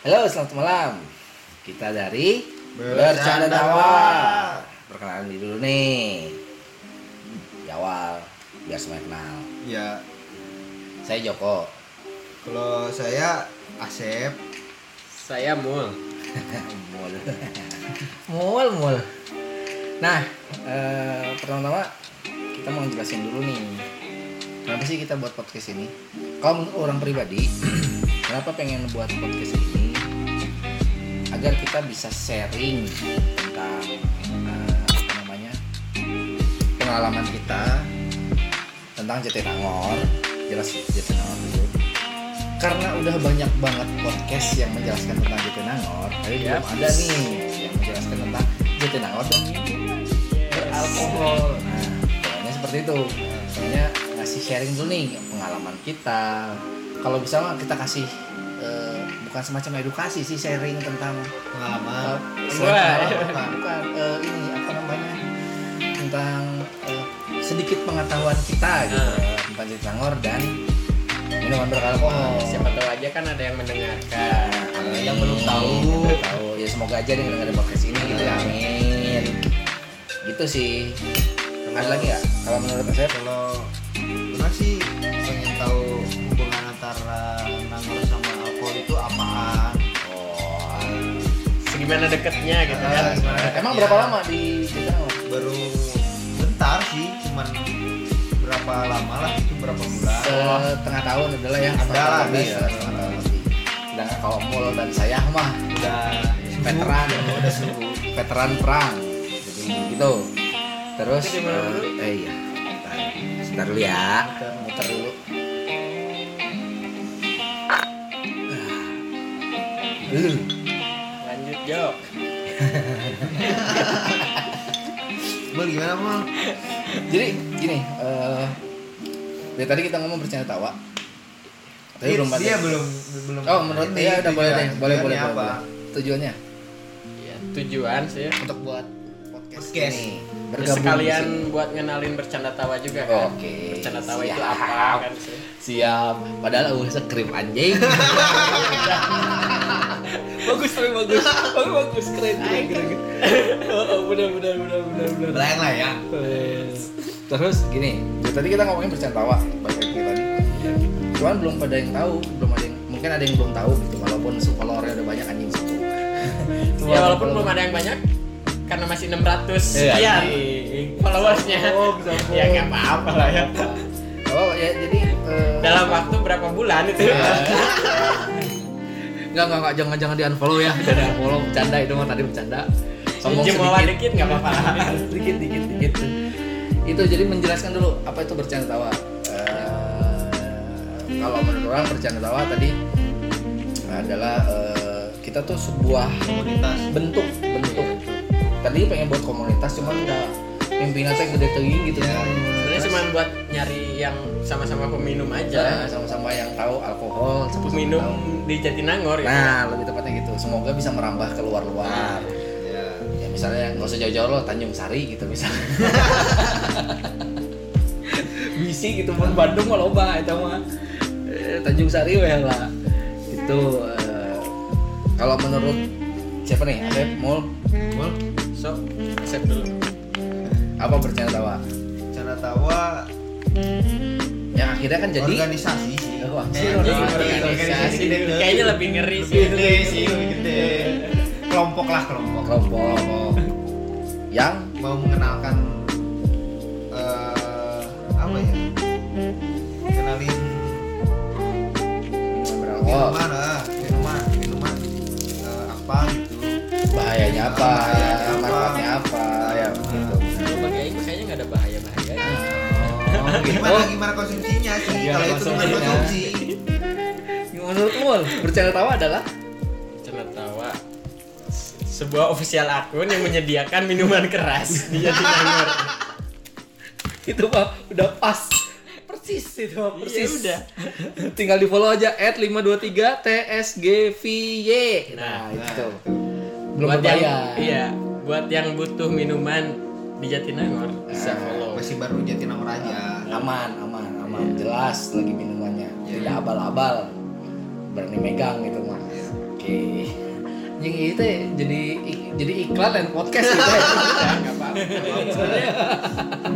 Halo, selamat malam. Kita dari Bercanda Tawa. Tawa. Perkenalan diri dulu nih. Di awal, biar semuanya kenal. Ya, Saya Joko. kalau saya Asep. Saya Mul. Mul. mul, mul. Nah, eh, pertama-tama kita mau jelasin dulu nih. Kenapa sih kita buat podcast ini? Kalau menurut orang pribadi, kenapa pengen buat podcast ini? Agar kita bisa sharing tentang eh, apa namanya pengalaman kita tentang Jatinangor, jelas Jatinangor dulu. Karena udah banyak banget podcast yang menjelaskan tentang Jatinangor, tapi belum ada nih yang menjelaskan tentang Jatinangor dan minuman beralkohol. Nah, pokoknya seperti itu. Soalnya ngasih sharing dulu nih pengalaman kita. Kalau bisa kita kasih bukan semacam edukasi sih sharing tentang Pengalaman. bukan, bukan eh, ini apa namanya tentang eh, sedikit pengetahuan kita gitu Ah. tentang Jatinangor dan minuman beralkohol. Siapa tahu aja kan ada yang mendengarkan. Amin. yang belum tahu. Belum tahu. Ya semoga aja dia dengerin podcast ini gitu ya. Amin. Gitu sih. Ada lagi nggak? Kalau menurut saya Kalau gimana Segimana deketnya gitu kan. gimana Emang berapa lama di? Baru bentar sih, cuman berapa lama lah itu berapa bulan? Setengah tahun udah lah ya. Lah, ada. ya. Kalau Mul dan saya mah Udah veteran, udah suhu. veteran perang. Jadi gitu. Terus eh, eh iya. Bentar. Sebentar dulu ya. Muter dulu. Uh. Jok. Mal gimana mal? Jadi gini, eh dari tadi kita ngomong bercanda tawa. Tapi belum ada. dia belum belum. Oh, menurut dia udah boleh deh, boleh boleh apa? boleh. Tujuannya Ya, tujuan sih ya. untuk buat podcast, Podcast. ini Ya, bergabung sekalian buat ngenalin bercanda tawa juga kan. Oke. Bercanda tawa itu siap. apa kan sih. Siap. Padahal uh skrip anjing. bagus tapi bagus. Tapi bagus keren keren keren. Oh, oh, benar benar benar benar benar. Lain lah ya. Terus gini, dari tadi kita ngomongin bercanda tawa, balik lagi ke tadi. Cuman belum pada yang tahu, belum ada yang mungkin ada yang belum tahu gitu, walaupun followernya udah banyak anjing satu. Ya walaupun belum ada yang banyak karena masih 600 Iya, sekian anjing. followersnya. Oh, bisa ya nggak apa-apa lah ya. Oh ya jadi eh, Dalam waktu berapa bulan itu? Enggak, enggak, enggak, jangan jangan di unfollow ya. Jangan di unfollow, bercanda itu mah tadi bercanda. Sombong sedikit. dikit nggak apa-apa. dikit, dikit, dikit. Itu jadi menjelaskan dulu apa itu bercanda tawa. Eh, kalau menurut orang bercanda tawa tadi adalah eh, kita tuh sebuah Komunitas. bentuk bentuk. Tadi pengen buat komunitas, cuman udah pimpinan saya gede tinggi gitu Ya, cuma buat nyari yang sama-sama peminum Nah, aja. sama-sama yang tahu alkohol, sama-sama Peminum tahu. di Jatinangor gitu. Nah, lebih tepatnya gitu. Semoga bisa merambah ke luar-luar. Ya. Ya misalnya nggak usah jauh-jauh loh, Tanjung Sari gitu misalnya. Bisi gitu pun Bandung mah loba itu mah. Eh, Tanjung Sari weh lah. Itu eh, kalau menurut siapa nih? Asep, Mul, Mul, so, accept dulu. apa bercanda tawa? Tawa Yang akhirnya kan jadi organisasi sih. Oh, Eh, organisasi, kayaknya lebih ngeri sih. Lebih gede sih, lebih gede. Kelompok lah kelompok. kelompok yang Mau mengenalkan eh apa ya? Kenalin minuman ah, minuman, minuman eh, apa gitu. bahayanya apa, Bahayanya apa. Oh, gimana gimana konsumsinya sih? Gimana Kalau itu bukan konsumsi. Menurut Mul, bercanda tawa adalah? Bercanda tawa. Se- sebuah official akun yang menyediakan minuman keras. Di Jatinangor. itu mah udah pas. Persis itu mah Iya, persis. udah. tinggal di follow aja at 523 tsgvy nah, Nah, itu. Belum buat yang berbayar. iya, buat yang butuh minuman di Jatinangor bisa Nah, follow. Masih baru Jatinangor aja. Aman aman aman jelas lagi minumannya Iya. tidak abal-abal berani megang gitu mah oke Oke. Yang itu jadi jadi iklan dan podcast gitu ya. Apa-apa.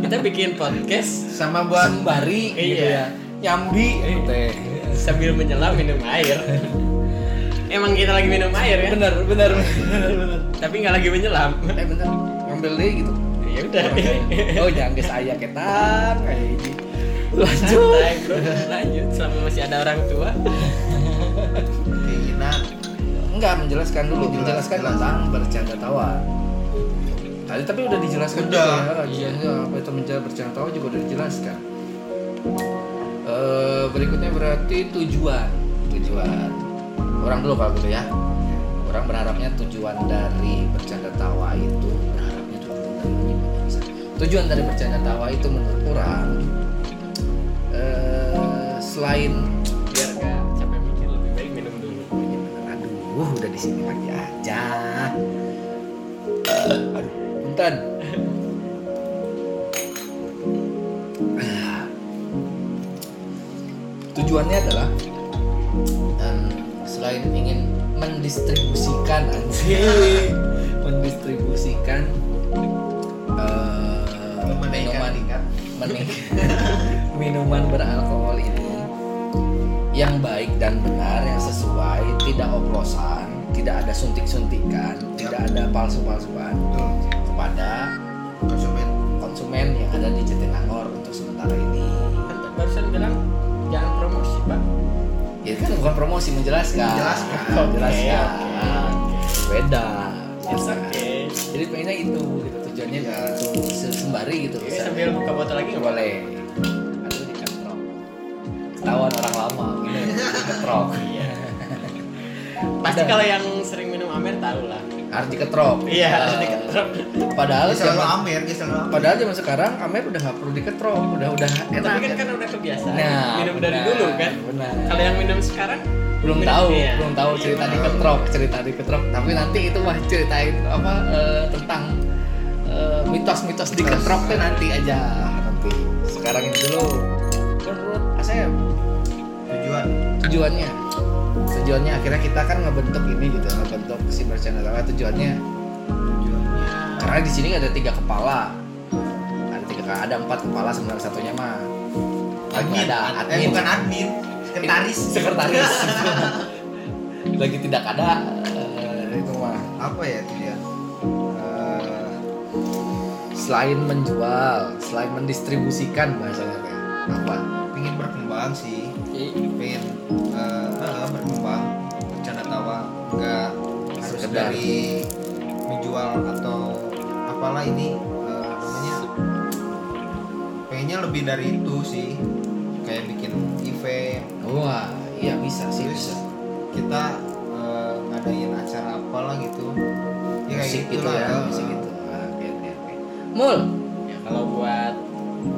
Kita bikin podcast Sama buat sembari gitu Iya. ya. Nyambi gitu ya. sambil menyelam minum air. Emang kita lagi minum air ya, Bener, bener, bener, bener. tapi nggak lagi menyelam. Eh bentar, ngambil deh gitu. Ya udah. Oh jangan guys ayah ketan kayak gini. Lanjut. Santai, bro. Lanjut selama masih ada orang tua. keinginan Enggak menjelaskan dulu, Menjelaskan. menjelaskan tentang bercanda tawa. Tadi tapi udah dijelaskan Udah. juga ya. Iya. apa itu menjadi bercanda tawa juga udah dijelaskan. Eh berikutnya berarti tujuan. Tujuan. Orang dulu kalau gitu ya. Orang berharapnya tujuan dari bercanda tawa itu tujuan dari bercanda tawa itu menurut orang eh selain Biar nggak capek mikir lebih baik minum dulu. Aduh, udah di sini lagi aja. Aduh, punten. Tujuannya adalah em, selain ingin mendistribusikan anjing, mendistribusikan eh, menaikkan minuman menik- minuman beralkohol ini yang baik dan benar yang sesuai tidak oplosan tidak ada suntik-suntikan tidak ada palsu-palsuan Betul. kepada konsumen konsumen yang ada di Jatinangor untuk sementara ini Kan barusan bilang jangan promosi, Pak. ya kan bukan promosi menjelaskan Menjelaskan. menjelaskan Oke, oke. beda okay. jadi pengennya itu gitu tujuannya Ya. itu se- sembari gitu Ini sambil buka botol lagi nggak boleh aduh ketahuan orang lama gini diketrok Iya. Pasti kalau yang sering minum Amer tahu lah. harus diketrok Iya, harus Eh, diketrok. padahal selalu zaman amer dia selalu amer padahal zaman sekarang Amer udah nggak perlu diketrok udah udah enak Tapi kan kan udah kebiasaan Nah, minum dari benar, dulu kan. benar. Kalau yang minum sekarang belum minum- tahu iya. belum tahu cerita Iya. diketrok cerita diketrok tapi nanti itu mah ceritain apa eh, tentang mitos-mitos diketrok tuh nanti aja. Nanti. Sekarang ini dulu. Menurut Asep. Tujuan. Tujuannya. Tujuannya akhirnya kita kan ngebentuk ini gitu ngebentuk si tawa tujuannya. Tujuannya. Karena di sini ada tiga kepala. Ada tiga ada empat kepala sebenarnya satunya mah. Lagi admin. ada eh admin. bukan admin. Sekretaris. Sekretaris. Lagi tidak ada eh, itu mah. Apa ya selain menjual selain mendistribusikan bahasanya kayak apa? Pengen berkembang sih. Pengen eh, eh, berkembang. Bercanda tawa. Nggak harus Sekedar. dari menjual atau apalah ini eh, namanya. Pengennya lebih dari itu sih. Kayak bikin event. Wah iya bisa sih terus bisa. kita eh, ngadain acara apalah gitu. Ya kayak musik gitu ya eh, musik gitu mul Ya kalau buat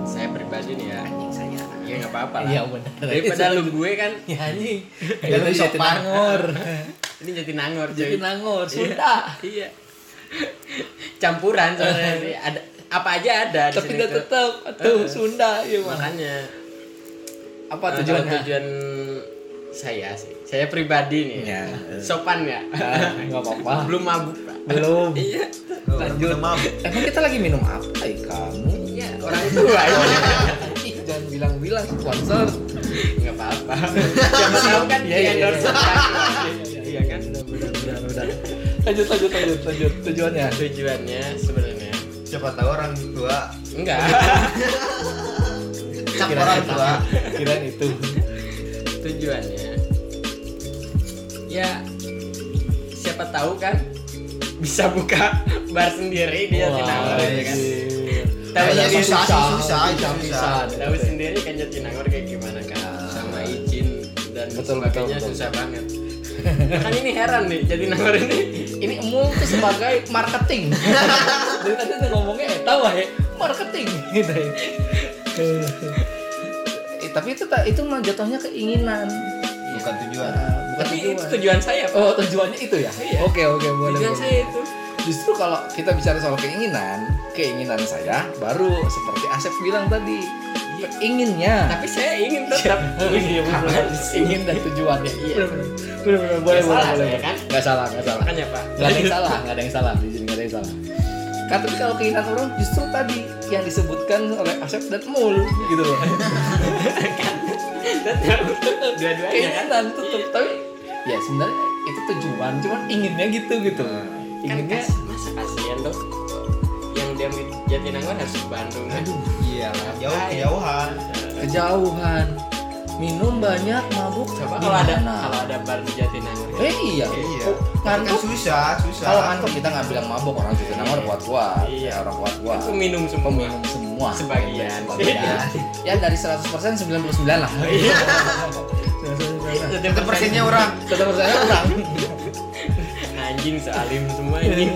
saya pribadi nih ya, anjing saya ya nggak apa-apa lah. iya benar Daripada lu gue kan, ya anjing Ya, lebih sopan. Jatinangor ini jadi nangor cuy. Jatinangor Iya. Sunda Iya. Campuran soalnya. Ada apa aja ada di tapi tuh. tetap tuh Eh. Sunda iya mah Makanya apa eh, tujuannya kalau tujuan saya sih. Saya pribadi nih. Ya. Sopan ya. Nggak apa-apa Belum mabuk, Pak. belum Iya. Lanjut udah mabuk. emang kita lagi minum apa ya kamu Iya, orang tua jangan bilang-bilang sponsor Enggak apa-apa. Siapa tahu kan Iya, di iya, endorse iya. kan. Iya kan? lanjut lanjut lanjut lanjut tujuannya Tujuannya sebenarnya siapa tahu orang tua enggak. cap orang tua kirain itu Tujuannya ya siapa tahu kan bisa buka bar sendiri di Jatinangor ya kan. Tahu Kayaknya sendiri susah susah, susah, susah. susah. Tahu sendiri kan Jatinangor kayak gimana kan sama izin dan Betul, sebagainya betul, betul. susah banget. kan ini heran nih Jatinangor ini ini emul tuh sebagai marketing dari tadi tuh ngomongnya eh tahu ya marketing gitu ya. Tapi itu tak itu mah jatuhnya keinginan. Bukan tujuan. Ah, bukan tapi tujuan itu tujuan. saya Pak. oh tujuannya itu ya? Iya. oke oke boleh tujuan boleh. saya itu. Justru kalau kita bicara soal keinginan keinginan saya baru seperti Asep bilang tadi inginnya tapi saya ingin tetap. Iya ingin dan tujuannya. Iya. Benar benar boleh boleh boleh. saya, kan? nggak salah nggak salah. Makanya pak. Nggak ada yang salah nggak ada yang salah di sini nggak ada yang salah kan tapi kalau keinginan orang justru tadi yang disebutkan oleh Asep dan Mul gitu loh. Dua-duanya kan? Keinginan tetap tapi ya sebenarnya itu tujuan cuman inginnya gitu gitu. Kan inginnya masa kasihan tuh yang dia di Jatinangor harus ke Bandung kan? Aduh iya lah jauh kejauhan. Kejauhan minum banyak mabuk. Coba kalau ada kalau ada bar di Jatinangor. Eh iya. Iya. Kan ngantuk? susah susah. Kalau ngantuk kita nggak bilang mabuk. Orang Jatinangor kuat kuat Iya. ya orang kuat kuat itu minum semua. Peminum semua. Sebagian. Sebagian. ya dari 100% 99 lah. Iya. Itu persennya orang. Satu persennya kurang anjing sealim semua ini.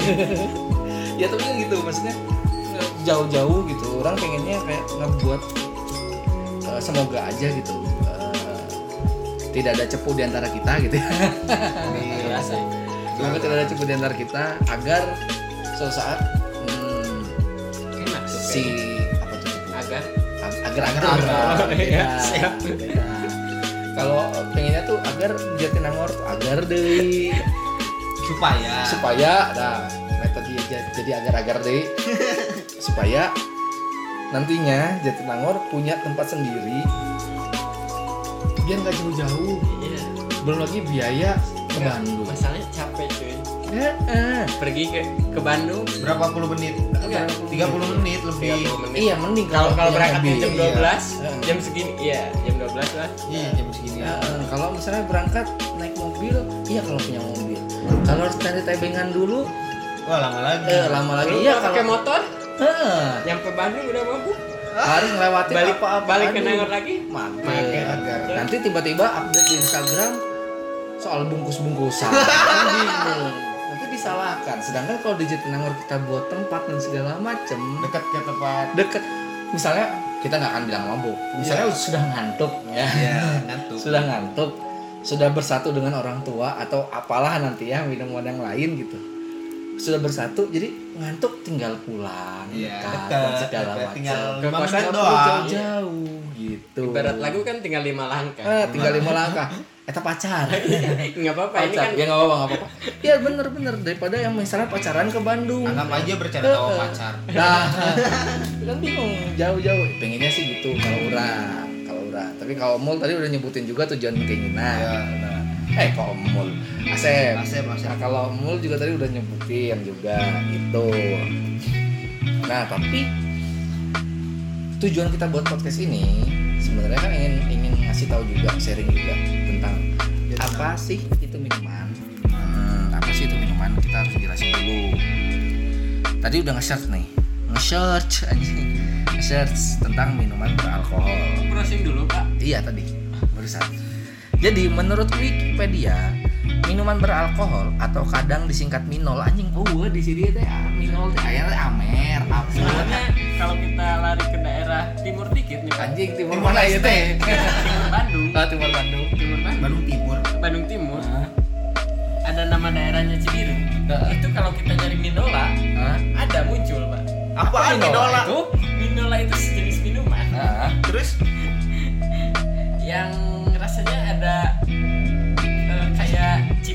Ya tapi kan gitu maksudnya jauh-jauh gitu. Orang pengennya kayak ngebuat eh, semoga aja gitu tidak ada cepu di antara kita gitu ya. Semoga tidak ada cepu di antara kita agar suatu saat hmm, enak si apa tuh? Cepu? agar. Ag- agar agar. Agar. Iya, siap. beda. kalau pengennya tuh agar Jatinangor tuh agar deh. Supaya. Supaya nah metode jadi, jadi agar-agar deh. Supaya nantinya Jatinangor punya tempat sendiri biar nggak jauh-jauh. Iya. Belum lagi biaya ke Nggak, Bandung. masalahnya capek cuy. Eh, eh. pergi ke ke Bandung. Berapa puluh menit? Enggak. 30 menit lebih. 30 menit. Iya mending kalau kalau punya berangkatnya jam Iya. 12 Iya. jam segini. Iya jam 12 lah. Iya jam segini. Eh, kalau misalnya berangkat naik mobil iya kalau punya mobil. Kalau harus cari tebengan dulu wah lama lagi. eh, lama lagi. Iya kalau pakai motor? Eh, nyampe Bandung udah mampu harus ngelewatin balik apa-apa balik ke. Nangor lagi Mager. Nanti tiba-tiba update di Instagram soal bungkus-bungkusan. Bingung. Nanti disalahkan. Sedangkan kalau di Jatinangor kita buat tempat dan segala macem dekat ke tempat deket. Misalnya kita nggak akan bilang mabuk. Misalnya sudah ngantuk ya. ya ngantuk Sudah ngantuk. Sudah bersatu dengan orang tua atau apalah nanti ya minuman yang lain gitu. Sudah bersatu jadi ngantuk tinggal pulang Iya, dekat, dekat, dan segala macam. Tinggal Ke lima menit doang. jauh-jauh gitu. ibarat lagu kan tinggal lima langkah Eh, tinggal lima langkah. Eta pacar. nggak apa-apa ini pacar. kan Ya nggak apa-apa, nggak apa-apa. Ya bener-bener daripada yang misalnya pacaran ke Bandung. anggap aja bercanda tawa Eh, eh. pacar Nah, kan bingung jauh-jauh. Pengennya sih gitu kalau urang, kalau urang. Tapi kalau mul tadi udah nyebutin juga tujuan keinginan. Iya. Nah, eh kalau mul, Asep. Asep, Asep. Nah, kalau mul juga tadi udah nyebutin juga gitu. Nah, tapi tujuan kita buat podcast ini sebenarnya kan ingin ingin ngasih tahu juga sharing juga tentang apa sih itu minuman. Hmm, apa sih itu minuman? Kita harus jelasin dulu. Tadi udah nge-search nih. Nge-search anjing. Nge-search tentang minuman beralkohol. Browsing dulu pak. Iya tadi. Barusan jadi menurut Wikipedia minuman beralkohol atau kadang disingkat minol anjing oh di sini teh ah, minol teh aya teh amer apa sebenarnya kalau kita lari ke daerah timur dikit nih anjing timur Timur mana ya teh. Timur Bandung. Ah timur Bandung. Timur Bandung Bandung Timur. Bandung Timur. Hah? ada nama daerahnya Cibiru Heeh. itu kalau kita nyari minola Hah? ada muncul pak. Apa Minola minola? itu? minola itu sejenis minuman. Terus? Yang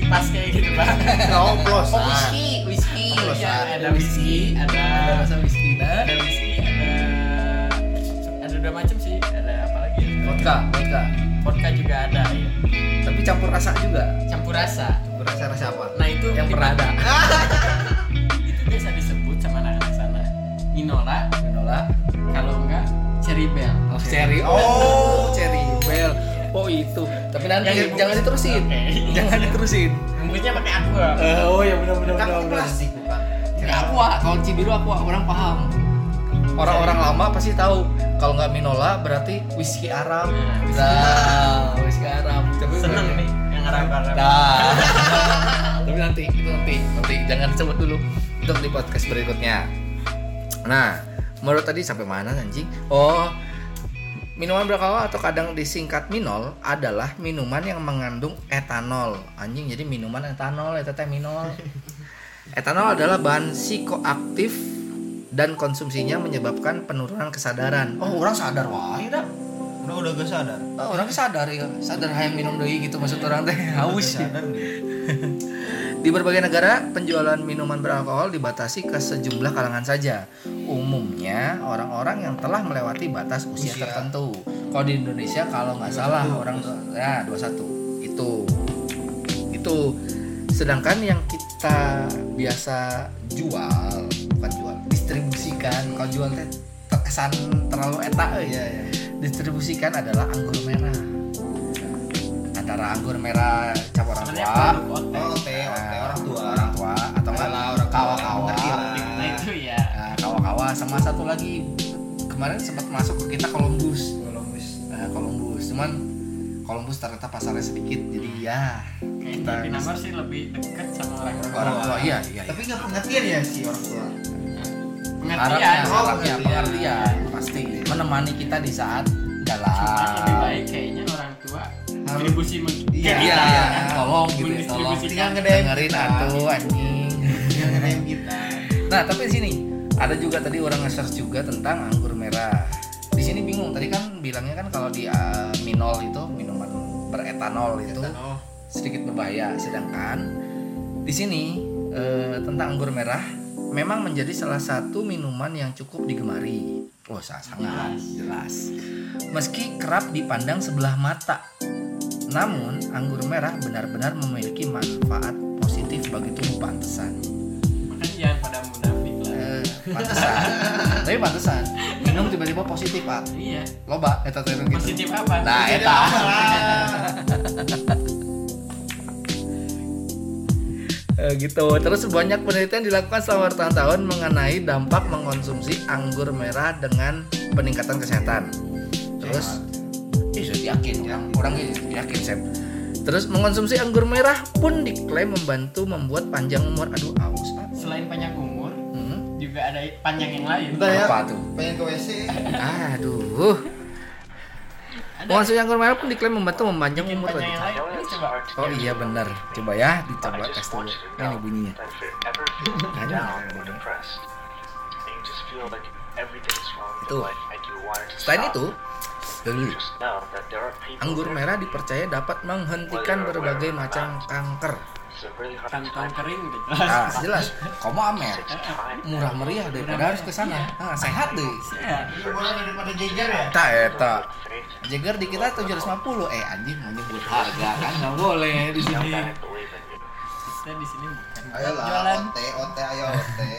kayak cipas kayak gitu pak ngoplos Oh, whisky, whisky. Iya, ada whisky ada Ada rasa whisky nah. ada whisky ada ada dua macam sih ada apa lagi ya? Vodka, vodka. vodka juga ada ya Tapi campur rasa juga. campur rasa berasa rasa apa nah itu Yang pernah ada. itu biasa disebut sama anak-anak sana minola Minola. kalau enggak cherry bell Oh, cherry. Oh. cherry bell. Oh, itu. Tapi nanti Yang jangan diterusin. Oke. Jangan diterusin. bungkusnya pakai aqua Eh, oh ya benar benar kan benar. benar. plastik bukan Ini aqua, kalau Cibiru aqua orang paham. Orang-orang lama pasti tahu kalau nggak Minola berarti whisky Arab. Nah, whisky Nah, whisky Arab. Tapi seneng nih yang arab-arab Nah, tapi nanti itu nanti nanti jangan disebut dulu itu di podcast berikutnya. Nah, menurut tadi sampai mana anjing? Oh, minuman beralkohol atau kadang disingkat minol adalah minuman yang mengandung etanol. Anjing jadi minuman etanol, eta teh minol. Etanol adalah bahan psikoaktif dan konsumsinya menyebabkan penurunan kesadaran. Oh, orang sadar wah, dah. udah udah gak sadar Oh, orang sadar ya, sadar hayang minum deui gitu maksud orang teh haus. sadar Di berbagai negara, penjualan minuman beralkohol dibatasi ke sejumlah kalangan saja. Umumnya orang-orang yang telah melewati batas usia, Usia. tertentu. Kalau di Indonesia kalau nggak salah orang ya 21 itu itu. Sedangkan yang kita biasa jual bukan jual, distribusikan. Kalau jual teh terkesan terlalu eta iya iya distribusikan adalah anggur merah. Antara anggur merah cap orang sebenarnya tua, oh teh orang tua. orang tua atau enggak orang kawa-kawa. nah itu ya. kawa-kawa. Sama satu lagi kemarin sempat masuk ke kita Columbus. Columbus. Nah, Columbus. Cuman Columbus ternyata pasarnya sedikit jadi ya Kita- di nomor sih lebih dekat sama orang tua orang tua. iya iya tapi nggak pengertian ya si orang tua? Pengertian Oh, harapnya pengertian. pengertian. Pasti. Menemani kita di saat Cuma lebih dalam baik kayaknya orang tua distribusi men- Iya, iya, iya, tolong gitu ya, tolong. Tinggal dengerin atuh anjing yang ngedein kita Nah, tapi di sini ada juga tadi orang nge-search juga tentang anggur merah. Di sini bingung tadi kan bilangnya kan kalau di uh, minol itu minuman beretanol itu sedikit berbahaya, sedangkan di sini eh, tentang anggur merah memang menjadi salah satu minuman yang cukup digemari. Oh, sa- sangat jelas. Meski kerap dipandang sebelah mata. Namun, anggur merah benar-benar memiliki manfaat positif bagi tubuh pantesan. makanya jangan pada munafik lah. Eh, pantesan. Tapi pantesan minum tiba-tiba positif pak. Iya. Loba eta teh gitu positif apa? Nah eta. Eh, gitu. Terus banyak penelitian dilakukan selama bertahun-tahun mengenai dampak mengkonsumsi anggur merah dengan peningkatan kesehatan. Terus Ih, saya yakin orang orang yakin Sep. Terus mengonsumsi anggur merah pun diklaim membantu membuat panjang umur. Aduh, aus. Pak. selain panjang umur Hmm. juga ada panjang yang lain Bentar ya Apa tuh? pengen ke WC Aduh. ada Mengonsumsi anggur merah pun diklaim membantu memanjang bikin umur panjang tadi. yang lain ini coba Oh iya benar. Coba ya dicoba tes dulu. Ini bunyinya. with Itu. Selain itu, anggur merah dipercaya dapat menghentikan berbagai macam kanker. Kantong kering gitu Ah, jelas. Kamu amer. Murah meriah daripada harus ke sana. Ah, sehat deh. ya Boleh daripada jejer ya Tak eta. Faith, Jagger di kita 750 eh anjing mau nyebut harga kan nggak boleh di sini. kita di sini bukan ayolah jualan ote ote ayo ote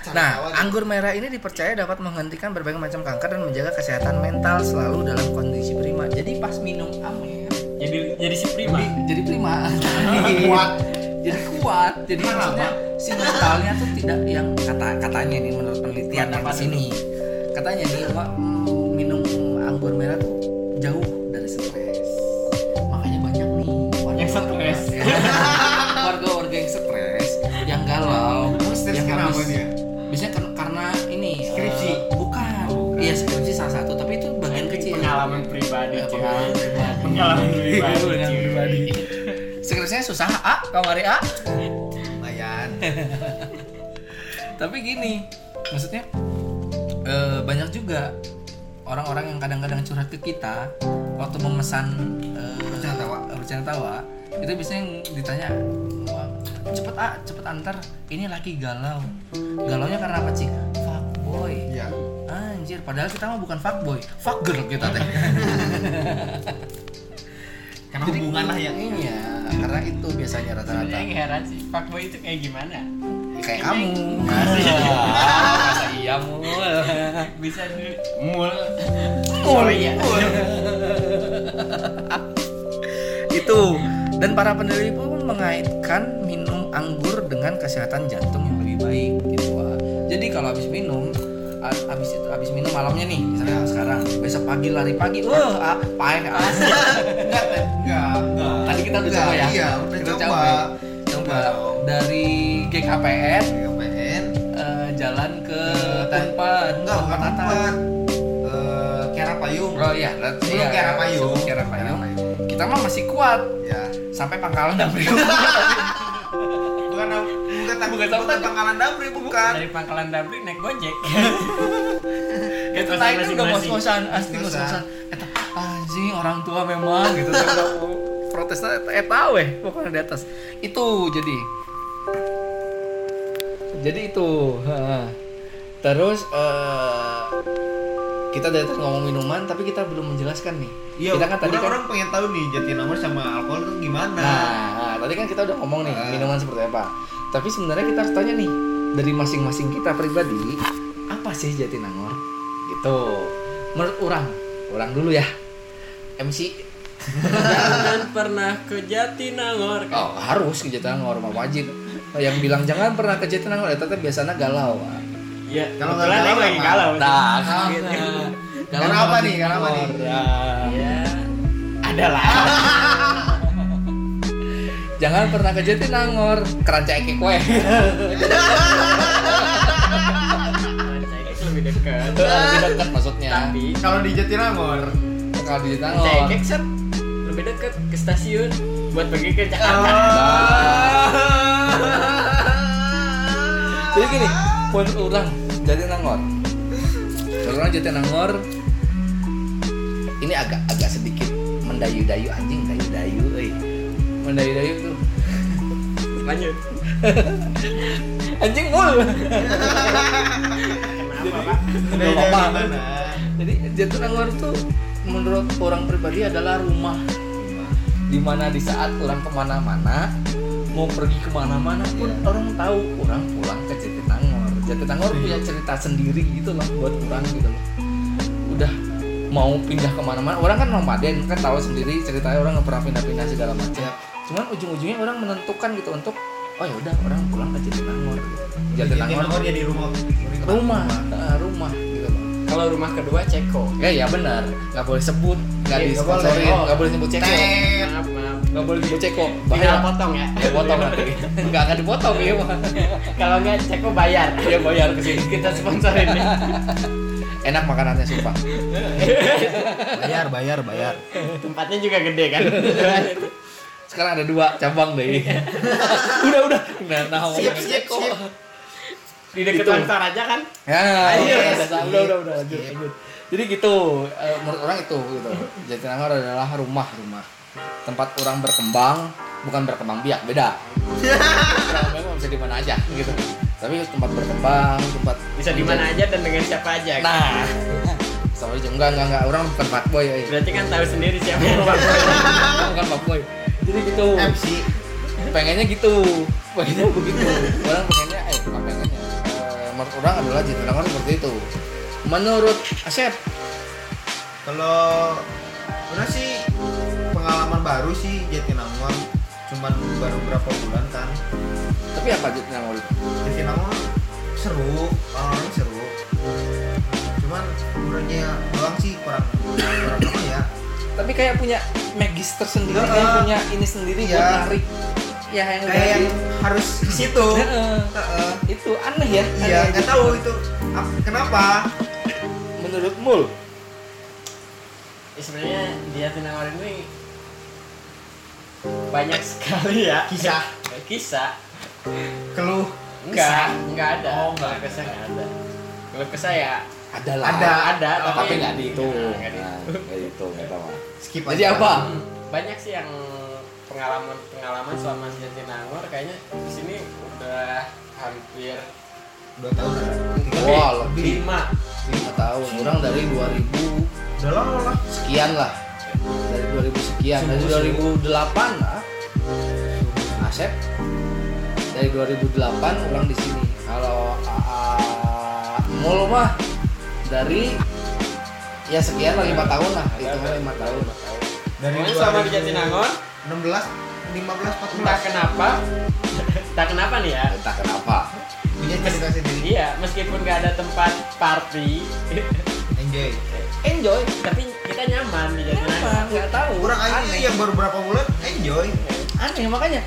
Nah, anggur merah ini dipercaya dapat menghentikan berbagai macam kanker dan menjaga kesehatan mental selalu dalam kondisi prima. Jadi pas minum amer, jadi jadi si prima jadi prima. Kuat. Jadi kuat. Jadi maksudnya si mentalnya tuh tidak yang kata katanya nih menurut penelitian yang di sini. Katanya nih wa- mm, minum anggur merah tuh jauh dari stres. Makanya banyak nih Yang stres. Pengalaman pribadi. Skripsinya susah A, kau ngari A. lumayan. Tapi gini, maksudnya eh, banyak juga orang-orang yang kadang-kadang curhat ke kita waktu memesan eh, Bercanda tawa. eh, bercanda tawa itu biasanya ditanya "Wah, cepet ah cepet antar. Ini lagi galau. Galaunya karena apa sih fuckboy. Iya. Anjir padahal kita mah bukan fuckboy fuck girl kita teh karena hubungan lah yang iya karena itu biasanya rata-rata. Sebenarnya yang heran sih fuckboy itu kayak gimana? Ya, kayak kamu. Masa iya. Mul. Bisa mul. Mul. oh iya. Itu. Dan para peneliti pun mengaitkan minum anggur dengan kesehatan jantung yang lebih baik gitu jadi kalau habis minum a- habis itu habis minum malamnya nih misalnya sekarang besok pagi lari pagi wah ah, pahit ah. enggak enggak. Enggak tadi kita udah Enggak, coba ya? Iya udah Kita coba. coba. Dari GKPN PN eh, jalan ke Unpad. Enggak bukan tempat eh Kiara Payung. Oh iya Sebelum Payung. Kiara Payung. kita mah masih kuat. Ya sampai pangkalan dan bukan bukan tahu Bukan pangkalan Damri bukan. Dari pangkalan Dabri naik Gojek. itu naiknya udah ngos-ngosan asli Ngos-ngosan. anjing orang tua memang gitu Saya udah mau protes eta weh pokoknya di atas itu jadi jadi itu terus eh, kita dari tadi ngomong minuman tapi kita belum menjelaskan nih Iya, kita kan tadi kan orang pengen tahu nih Jatinangor sama alkohol tuh gimana. Nah, nah, tadi kan kita udah ngomong nih Ah. minuman seperti apa. Tapi sebenarnya kita harus tanya nih dari masing-masing kita pribadi apa sih Jatinangor? Gitu. Menurut orang, orang dulu ya. MC Jangan pernah ke Jatinangor. oh, harus ke Jatinangor mah wajib. Yang bilang jangan pernah ke Jatinangor ya tetap biasanya galau. Iya, Kalau kalau nggak nggak galau lagi galau. Nah, Gitu. Karena apa nih? Karena apa nih? Iya. Ada lah. Jangan pernah ke Jatinangor, keranca ekek kue. Lebih dekat. Lebih dekat maksudnya. Tapi Kalau di Jatinangor, Kalau di Jatinangor. cekek set lebih dekat ke stasiun buat pergi ke Jakarta. Jadi gini, poin orang Jatinangor. Kalau orang Jatinangor ini agak agak sedikit mendayu-dayu anjing, dayu-dayu, euy. Mendayu-dayu tuh Lanjut. anjing mul. Apa-apa. gimana? Jadi Jatinangor tuh menurut orang pribadi adalah rumah di mana di saat orang ke mana-mana mau pergi ke mana-mana pun Iya. orang tahu orang pulang ke Jatinangor Jatinangor punya cerita sendiri gitu loh buat orang gitu loh udah mau pindah ke mana-mana orang kan nomaden kan tahu sendiri ceritanya orang nggak pernah pindah-pindah segala macam cuman ujung-ujungnya orang menentukan gitu untuk oh ya udah orang pulang ke Jatinangor gitu. Jatinangor jadi rumah. rumah eh, rumah gitu Kalau rumah kedua Ceko. Ya ya benar, nggak boleh sebut, nggak nggak disponsorin, boleh. nggak boleh nyebut ceko. Maaf, maaf. nggak boleh nyebut ceko, Tinggal bahaya. potong ya. Ya potong nanti, nggak akan dipotong ya. Kalau nggak Ceko bayar. Dia bayar ke sini. Kita sponsorin nih. Enak makanannya sumpah. Bayar, bayar, bayar. Tempatnya juga gede kan. Sekarang ada dua cabang deh. udah udah. Nah, nah ceko. sip. Di dekat Itu. kantor aja kan. Ya, Ayo, udah, skip. udah, udah, udah, udah, lanjut, lanjut. Jadi gitu, eh, menurut orang itu gitu. Jatinangor adalah rumah, rumah. Tempat orang berkembang, bukan berkembang biak, beda. Mah bisa di mana aja gitu. Tapi tempat berkembang, tempat Bisa di mana aja dan dengan siapa aja. Nah, sama aja enggak enggak enggak orang bukan fuckboy ya. Berarti kan tahu sendiri siapa yang fuckboy. bukan fuckboy. Jadi gitu. MC. Pengennya gitu. Pengennya begitu. Orang pengennya eh bukan pengennya. Eh, menurut orang adalah Jatinangor seperti itu. Menurut Asep, Kalau udah sih pengalaman baru sih Jatinangor cuman baru berapa bulan kan tapi apa Jatinangor? Jatinangor seru orang seru cuman umurnya doang sih kurang kurang apa ya Tapi kayak punya magis tersendiri, Heeh. kayak punya ini sendiri buat Iya. narik. Ya yang kayak yang harus ke situ di- Heeh. Heeh. itu aneh ya. iya aneh nggak tahu itu ap- kenapa Menurut Mul, Ya, sebenarnya di Jatinangor ini banyak sekali ya Kisah. kisah keluh enggak enggak ada Oh, enggak Kalau kesah enggak ada kalau kesah ya ada lah. Ada. ada Oh, tapi nggak dihitung. Nggak Nah, dihitung. nggak dihitung, nggak tahu. skip Jadi aja. apa? Hmm, banyak sih yang pengalaman pengalaman selama di Jatinangor kayaknya di sini udah hampir dua tahun ada tiga Wah, lebih. lima lima tahun orang dari 2000 udah lama lah sekian lah dari 2000 sekian dari 2008 lah Asep dari 2008 orang di sini kalau AA Mul mah dari ya sekian lah lima tahun lah. Itu mah lima tahun. Dari Pokoknya selama di Jatinangor 16 15 entah 14 kenapa. Entah kenapa nih ya. Entah kenapa. Punya cerita sendiri. iya meskipun nggak ada tempat party. Enjoy. Enjoy tapi kita nyaman di Jatinangor. Nggak tahu. Kurang aja aneh. yang baru berapa bulan enjoy. Aneh makanya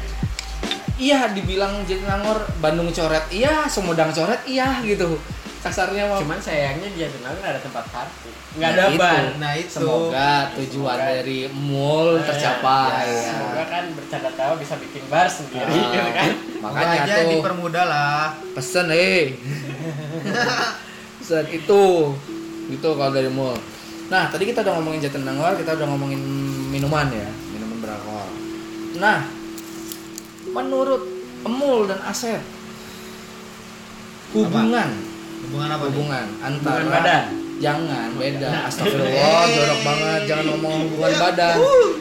iya dibilang Jatinangor Bandung coret iya Sumedang coret iya gitu kasarnya mah Cuman sayangnya di Jatinangor nggak ada tempat parkir. Nggak Nah, ada itu. bar. Nah itu. semoga tujuan Semoga. dari mall tercapai Ya, ya. Semoga kan bercanda tawa bisa bikin bar sendiri Ah, gitu kan. makanya aja tuh dipermudah lah. pesen eh pesen itu gitu kalau dari mall nah tadi kita udah ngomongin Jatinangor kita udah ngomongin minuman ya minuman beralkohol nah menurut Emul dan Asep hubungan Hubungan apa nih? hubungan antara Hubungan badan. jangan beda astagfirullah jorok banget jangan ngomong hubungan badan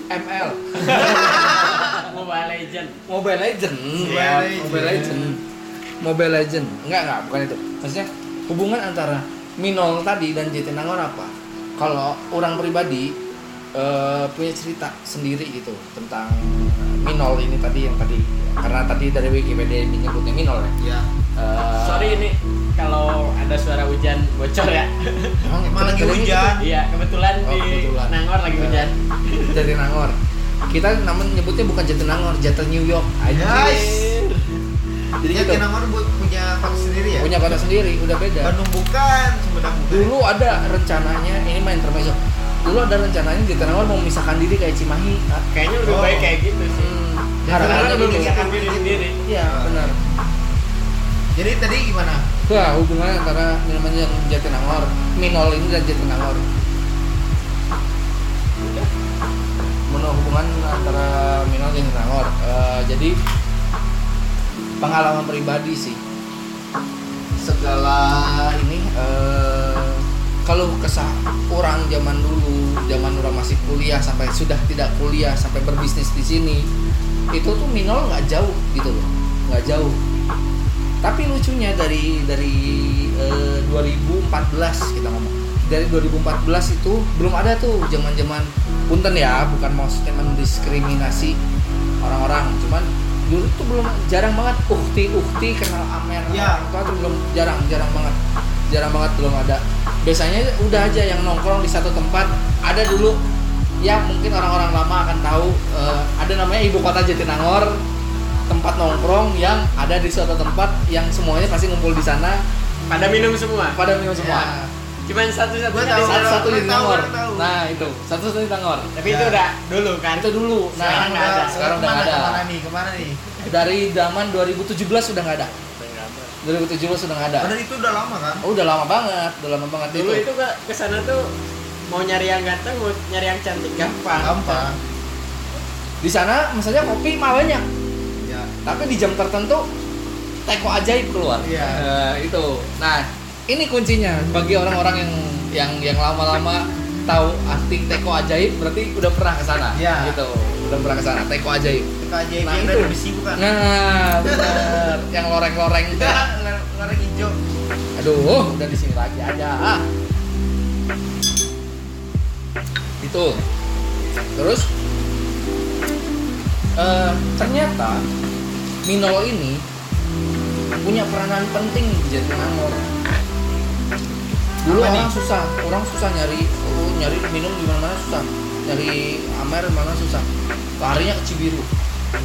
ML Mobile Legend. Mobile Legend, Mobile Legend. Mobile Legend, enggak enggak bukan itu. Maksudnya hubungan antara Minol tadi dan Jatinangor apa? Kalau orang pribadi eh, punya cerita sendiri gitu tentang Minol ini tadi yang tadi karena tadi dari Wikipedia menyebutnya Minol ya. Ya. Eh, Sorry ini kalau ada suara hujan bocor ya. emang Emang lagi hujan. Iya, kebetulan Oh, di kebetulan. Nangor lagi Ya. hujan. gitu. Jatinangor. Kita namun nyebutnya bukan Jatinangor, Jateng New York. Anjir. Guys. Jadi Jadi gitu. Jatinangor buat punya kota sendiri ya? Punya kota sendiri, udah beda. Bandung bukan, Sumedang bukan. dulu ada rencananya ini main intermezzo dulu ada rencananya Jatinangor mau memisahkan diri kayak Cimahi. Kayaknya lebih Oh. baik kayak gitu sih. hmm, Jatinangor lebih memisahkan diri sendiri. iya benar Jadi tadi gimana? Wah, hubungannya antara minuman yang Jatinangor. Minol ini dan Jatinangor. Menurut hubungan antara Minol dan Jatinangor. Eh, jadi pengalaman pribadi sih. Segala ini eh, kalau kesah orang zaman dulu zaman orang masih kuliah sampai sudah tidak kuliah sampai berbisnis di sini itu tuh Minol nggak jauh gitu loh. Nggak jauh tapi lucunya dari dari eh, 2014 kita ngomong. Dari 2014 itu belum ada tuh zaman zaman punten ya bukan maksudnya mendiskriminasi orang-orang. Cuman dulu tuh belum jarang banget ukti ukti kenal amer Ya. itu tuh belum jarang jarang banget. Jarang banget belum ada. Biasanya udah aja yang nongkrong di satu tempat ada dulu. Ya mungkin orang-orang lama akan tahu eh, ada namanya ibu kota Jatinangor tempat nongkrong yang ada di suatu tempat yang semuanya pasti ngumpul di sana Pada minum semua. pada minum semua Ya. Cuman Gua satu-satunya tahu. di sana. satu-satu di Tahu, Nangor tahu, tahu. nah itu satu-satu di Nangor Tapi Ya. itu udah dulu kan. itu dulu nah Sekarang nggak ada. sekarang udah nggak ada Ke mana nih? Ke mana nih? dari zaman 2017 sudah nggak ada 2017 sudah nggak ada Padahal itu udah lama kan? oh, udah lama banget udah lama banget Dulu itu itu ke ke sana tuh mau nyari yang ganteng, mau nyari yang cantik gampang. Gampang. di sana misalnya kopi mah banyak Ya. Tapi di jam tertentu teko ajaib keluar Iya. Eh, itu nah ini kuncinya bagi orang-orang yang yang yang lama-lama tahu arti teko ajaib berarti udah pernah ke sana Iya. gitu udah pernah ke sana teko ajaib Kita aja Nah, itu. dari besi bukan? nah benar yang loreng-loreng teh. Loreng hijau. aduh udah di sini lagi aja ah. itu terus eh, ternyata Minol ini punya peranan penting di Jatinangor dulu Apa orang nih? susah orang susah nyari oh, nyari minum di mana susah nyari amer mana susah larinya ke Cibiru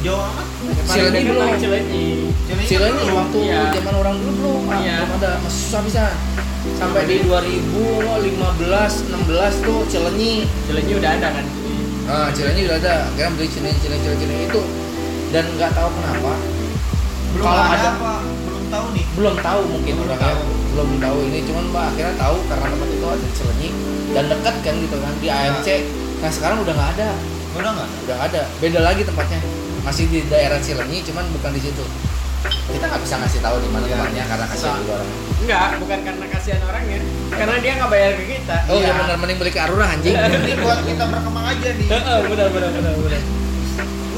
Jauh amat. Cilenyi belum. Cilenyi. Waktu Iya. zaman orang dulu belum, ah, Iya. belum ada, masih susah bisa. Sampai di 2015, 16 tuh Cilenyi. Cilenyi udah ada kan. Nah, Cilenyi udah ada. Akhirnya beli Cilenyi, Cilenyi, Cilenyi itu. Dan nggak tahu kenapa, Belum Kalau ada, ada- apa? Belum tahu nih. belum tahu mungkin Belum orangnya tahu. belum tahu ini cuman mbak akhirnya tahu karena tempat itu ada Cilenyi dan dekat kan gitu kan di AMC. Nah sekarang udah nggak ada, Udah nggak ada. udah nggak ada. Beda lagi tempatnya. Masih di daerah Cilenyi, cuman bukan di situ. Kita nggak bisa ngasih tahu di mana Iya. tempatnya karena kasihan juga orang. Enggak, bukan karena kasihan orangnya. Karena dia nggak bayar ke kita. Oh Iya. ya benar mending beli ke Arura anjing. Ini buat kita berkembang aja nih. Heeh, benar benar benar benar.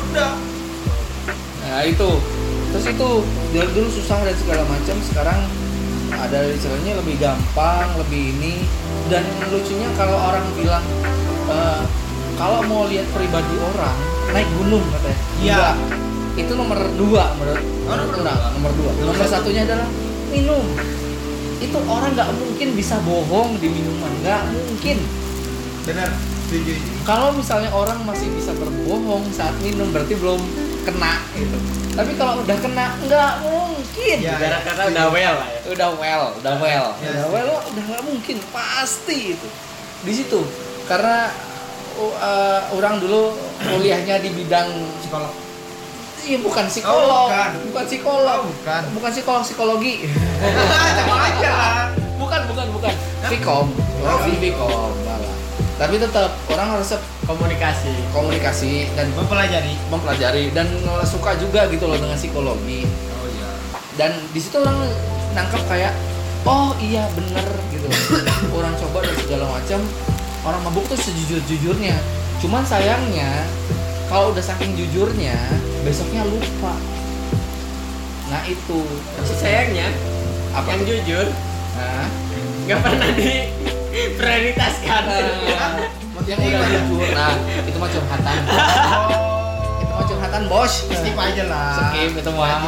Udah. Nah itu terus itu dari dulu susah dan segala macam sekarang ada Cilenyi lebih gampang lebih ini dan lucunya kalau orang bilang eh, kalau mau lihat pribadi orang naik gunung katanya Iya. Itu nomor dua menurut Oh, nomor dua. nomor dua Nomor nomor satu. satunya adalah minum itu orang nggak mungkin bisa bohong di minuman nggak mungkin Benar. Kalau misalnya orang masih bisa berbohong saat minum berarti belum kena gitu. Tapi kalau udah kena nggak mungkin. Ya, Ibarat kata udah well lah ya. udah well udah well. Ya, udah well lo udah nggak mungkin. Pasti itu. Di situ. Karena uh, uh, orang dulu kuliahnya di bidang psikolog. Iya bukan psikolog. Oh, bukan. bukan psikolog. Oh, bukan. bukan psikolog psikologi. Sama aja. Bukan bukan bukan. Vkom oh, Vkom tapi tetap orang harus Komunikasi. komunikasi dan mempelajari. mempelajari dan suka juga gitu loh dengan psikologi. Oh iya. Dan di situ orang nangkep kayak oh iya bener gitu orang coba dan segala macam orang mabuk tuh sejujur jujurnya cuman sayangnya kalau udah saking jujurnya besoknya lupa. Nah itu. Maksud sayangnya apa yang jujur nah, nggak pernah di prioritaskan. nah, yang udah jujur nah itu mah curhatan. Oh. Itu mah curhatan bos. Skip aja lah. Skip itu mah.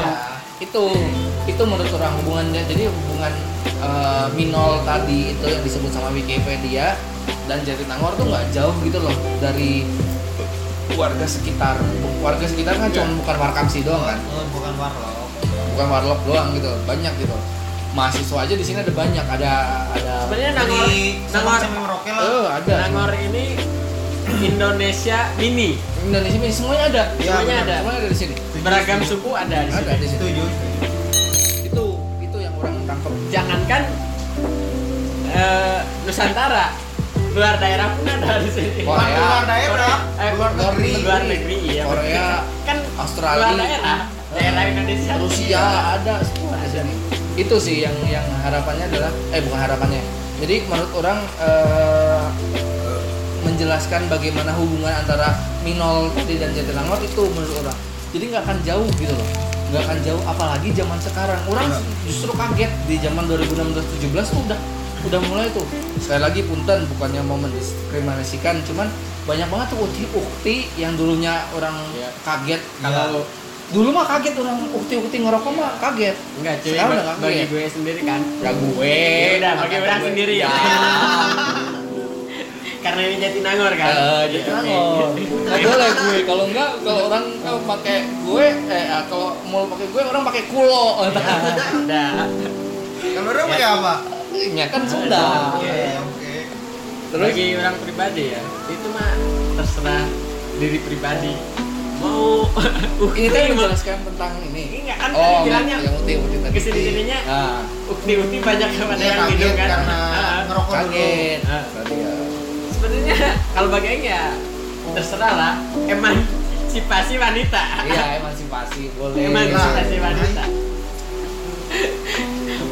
Itu itu menurut orang hubungannya. Jadi hubungan eh, minol tadi itu yang disebut sama Wikipedia dan Jatinangor tuh nggak jauh gitu loh dari warga sekitar. Warga sekitar kan cuma bukan Warkamsi doang kan? Oh, bukan warlock. Bukan warlock doang gitu banyak gitu mahasiswa aja di sini ada banyak ada ada Sebenarnya Nangor, Di Nangor, sama Merauke lah eh ada Nangor ini Indonesia mini. Indonesia ini semuanya ada Iya, Semuanya benar. ada. semuanya ada di sini Beragam suku ada di ada sini. di sini setuju itu itu yang orang tangkap Jangankan eh, Nusantara, luar daerah pun ada di sini. Korea. Bukan luar daerah Eh, luar negeri luar negeri iya. Korea, kan Australia, luar daerah, daerah Indonesia. Rusia ada semua di sini. Itu sih yang yang harapannya adalah eh bukan harapannya. Jadi menurut orang eh, menjelaskan bagaimana hubungan antara Minol tadi dan Jatinangor itu menurut orang. Jadi nggak akan jauh gitu loh. Nggak akan jauh apalagi zaman sekarang. Orang Iya. justru kaget di zaman 2016-17 tuh udah udah mulai tuh. Sekali lagi punten bukannya mau mendiskriminasikan cuman banyak banget tuh ukti-ukti yang dulunya orang Iya. kaget Iya. kalau dulu mah kaget orang ukti-ukti ngerokok mah kaget Enggak cuy, Sekarang udah bagi ya? gue sendiri kan. ya gue Ya udah, bagi orang gue. sendiri ya. Karena ini Jatinangor kan. Eh, jadi Oke. nggak boleh gue kalau enggak kalau orang eh, pakai gue eh ah, kalau mau pakai gue orang pakai kulo Udah. kalau orang pakai apa ya kan sudah oke oke terus bagi orang pribadi ya, itu mah terserah diri pribadi. Mau ini kan menjelaskan tentang ini Ini nggak kan oh bilangnya yang ukti ukti tadi ke sini-sininya nah, ukti-ukti banyak kepada Iya, yang minum kaget kan. karena Ah, ngerokok dulu kaget Ah. Berarti ya. Sebenarnya kalau bagi ya terserah lah. Emansipasi wanita. iya emansipasi boleh Emansipasi wanita.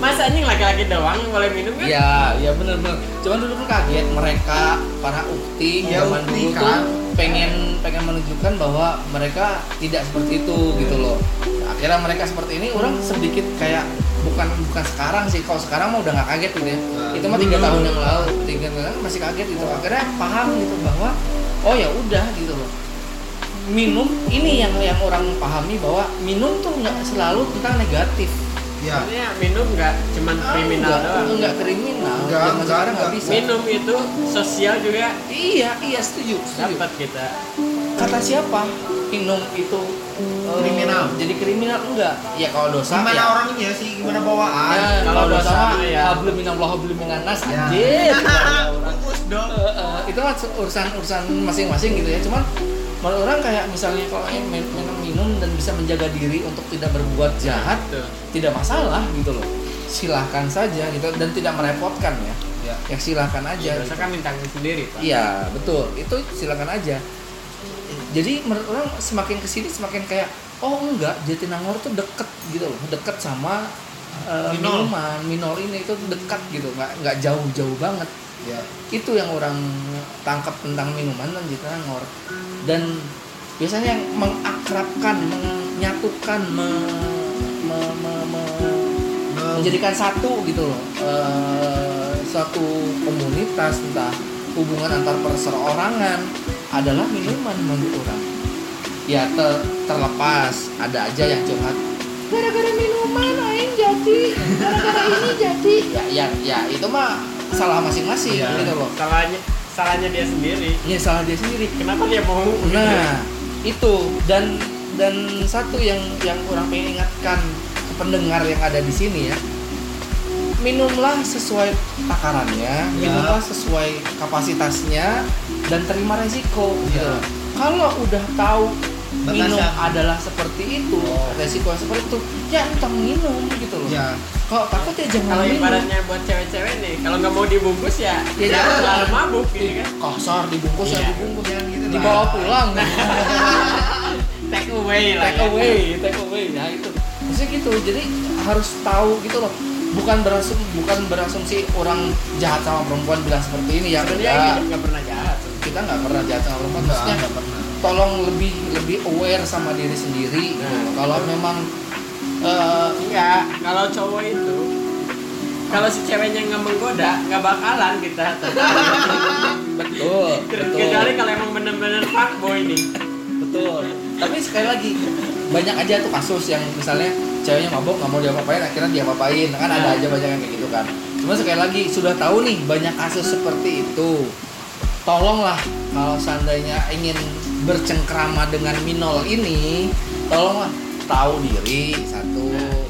Masa anjing laki-laki doang yang boleh minum kan? Iya, iya bener bener. Cuman dulu tuh kaget mereka para ukti Iya, zaman dulu kan. tuh pengen pengen menunjukkan bahwa mereka tidak seperti itu gitu loh. Akhirnya mereka seperti ini, orang sedikit kayak bukan bukan sekarang sih. Kalau sekarang mah udah nggak kaget gitu ya. Nah, itu mah tiga tahun yang lalu, tiga tahun yang lalu masih kaget gitu. Akhirnya paham gitu bahwa oh ya udah gitu loh. Minum ini yang yang orang pahami bahwa minum tuh nggak selalu tentang negatif. Ya Sebenarnya minum nggak cuman kriminal enggak, doang. enggak kriminal. Enggak, Zaman enggak, sekarang nggak enggak. bisa. Minum itu sosial juga Iya, iya setuju, setuju. dapat kita. Kata siapa? Minum itu eh, Kriminal. Jadi kriminal enggak? Ya kalau dosa gimana ya. orangnya sih gimana bawaan Ya, Kalau kalau dosa dosa ya. hablum minallah hablum minan nas Ya. anjir. dong Eh, eh, itu mah urusan urusan masing-masing gitu ya. Cuman menurut orang kayak misalnya kalau min- minum minum dan bisa menjaga diri untuk tidak berbuat jahat, Tuh. tidak masalah gitu loh. Silahkan saja gitu dan tidak merepotkan ya. ya Ya silahkan aja. Dosa kan minta sendiri, Pak. Iya betul itu silakan aja. Jadi menurut orang semakin ke sini semakin kayak oh enggak Jatinangor tuh deket gitu loh deket sama uh, Minol. minuman minol ini itu dekat gitu nggak nggak jauh-jauh banget ya itu yang orang tangkap tentang minuman dan Jatinangor dan biasanya yang mengakrabkan menyatukan me- me- me- me- menjadikan satu gitu loh. Eh, suatu komunitas entah hubungan antar perseorangan adalah minuman menurut orang. Ya ter- terlepas ada aja yang curhat gara-gara minuman aing jadi. Gara-gara ini jadi. Ya ya ya itu mah salah masing-masing Iya. gitu loh Salahnya salahnya dia sendiri. ya salah dia sendiri Kenapa dia mau minum? Nah, itu dan dan satu yang yang kurang pengen ingatkan ke pendengar yang ada di sini ya minumlah sesuai takarannya minumlah sesuai kapasitasnya dan terima resiko gitu Ya. loh. kalau udah tahu minum adalah seperti itu Oh. resiko seperti itu ya entah minum gitu loh ya kalau takut ya jangan Kalau minum ibaratnya buat cewek-cewek nih, kalau nggak mau dibungkus ya, Ya, ya jangan. jangan mabuk gitu kan. kasar dibungkus ya Iya. dibungkus Jangan gitu lah. dibawa pulang Take away lah. take ya. away take away nah itu maksudnya gitu jadi harus tahu gitu loh bukan berasum bukan berasumsi orang jahat sama perempuan bilang seperti ini ya Sebenarnya nggak pernah jahat. kita nggak pernah jahat sama perempuan Enggak, maksudnya enggak pernah. Tolong lebih lebih aware sama diri sendiri Nah. kalau memang eh, Enggak, kalau cowok itu kalau si ceweknya nggak menggoda, nggak bakalan kita. betul betul Kecuali kalau emang bener-bener fuckboy nih. betul tapi sekali lagi banyak aja tuh kasus yang misalnya ceweknya mabok nggak mau diapa-apain akhirnya diapa-apain kan ada Nah. aja banyak yang kayak gitu kan cuma sekali lagi sudah tahu nih banyak kasus seperti itu tolonglah kalau seandainya ingin bercengkrama dengan minol ini tolonglah tahu diri satu.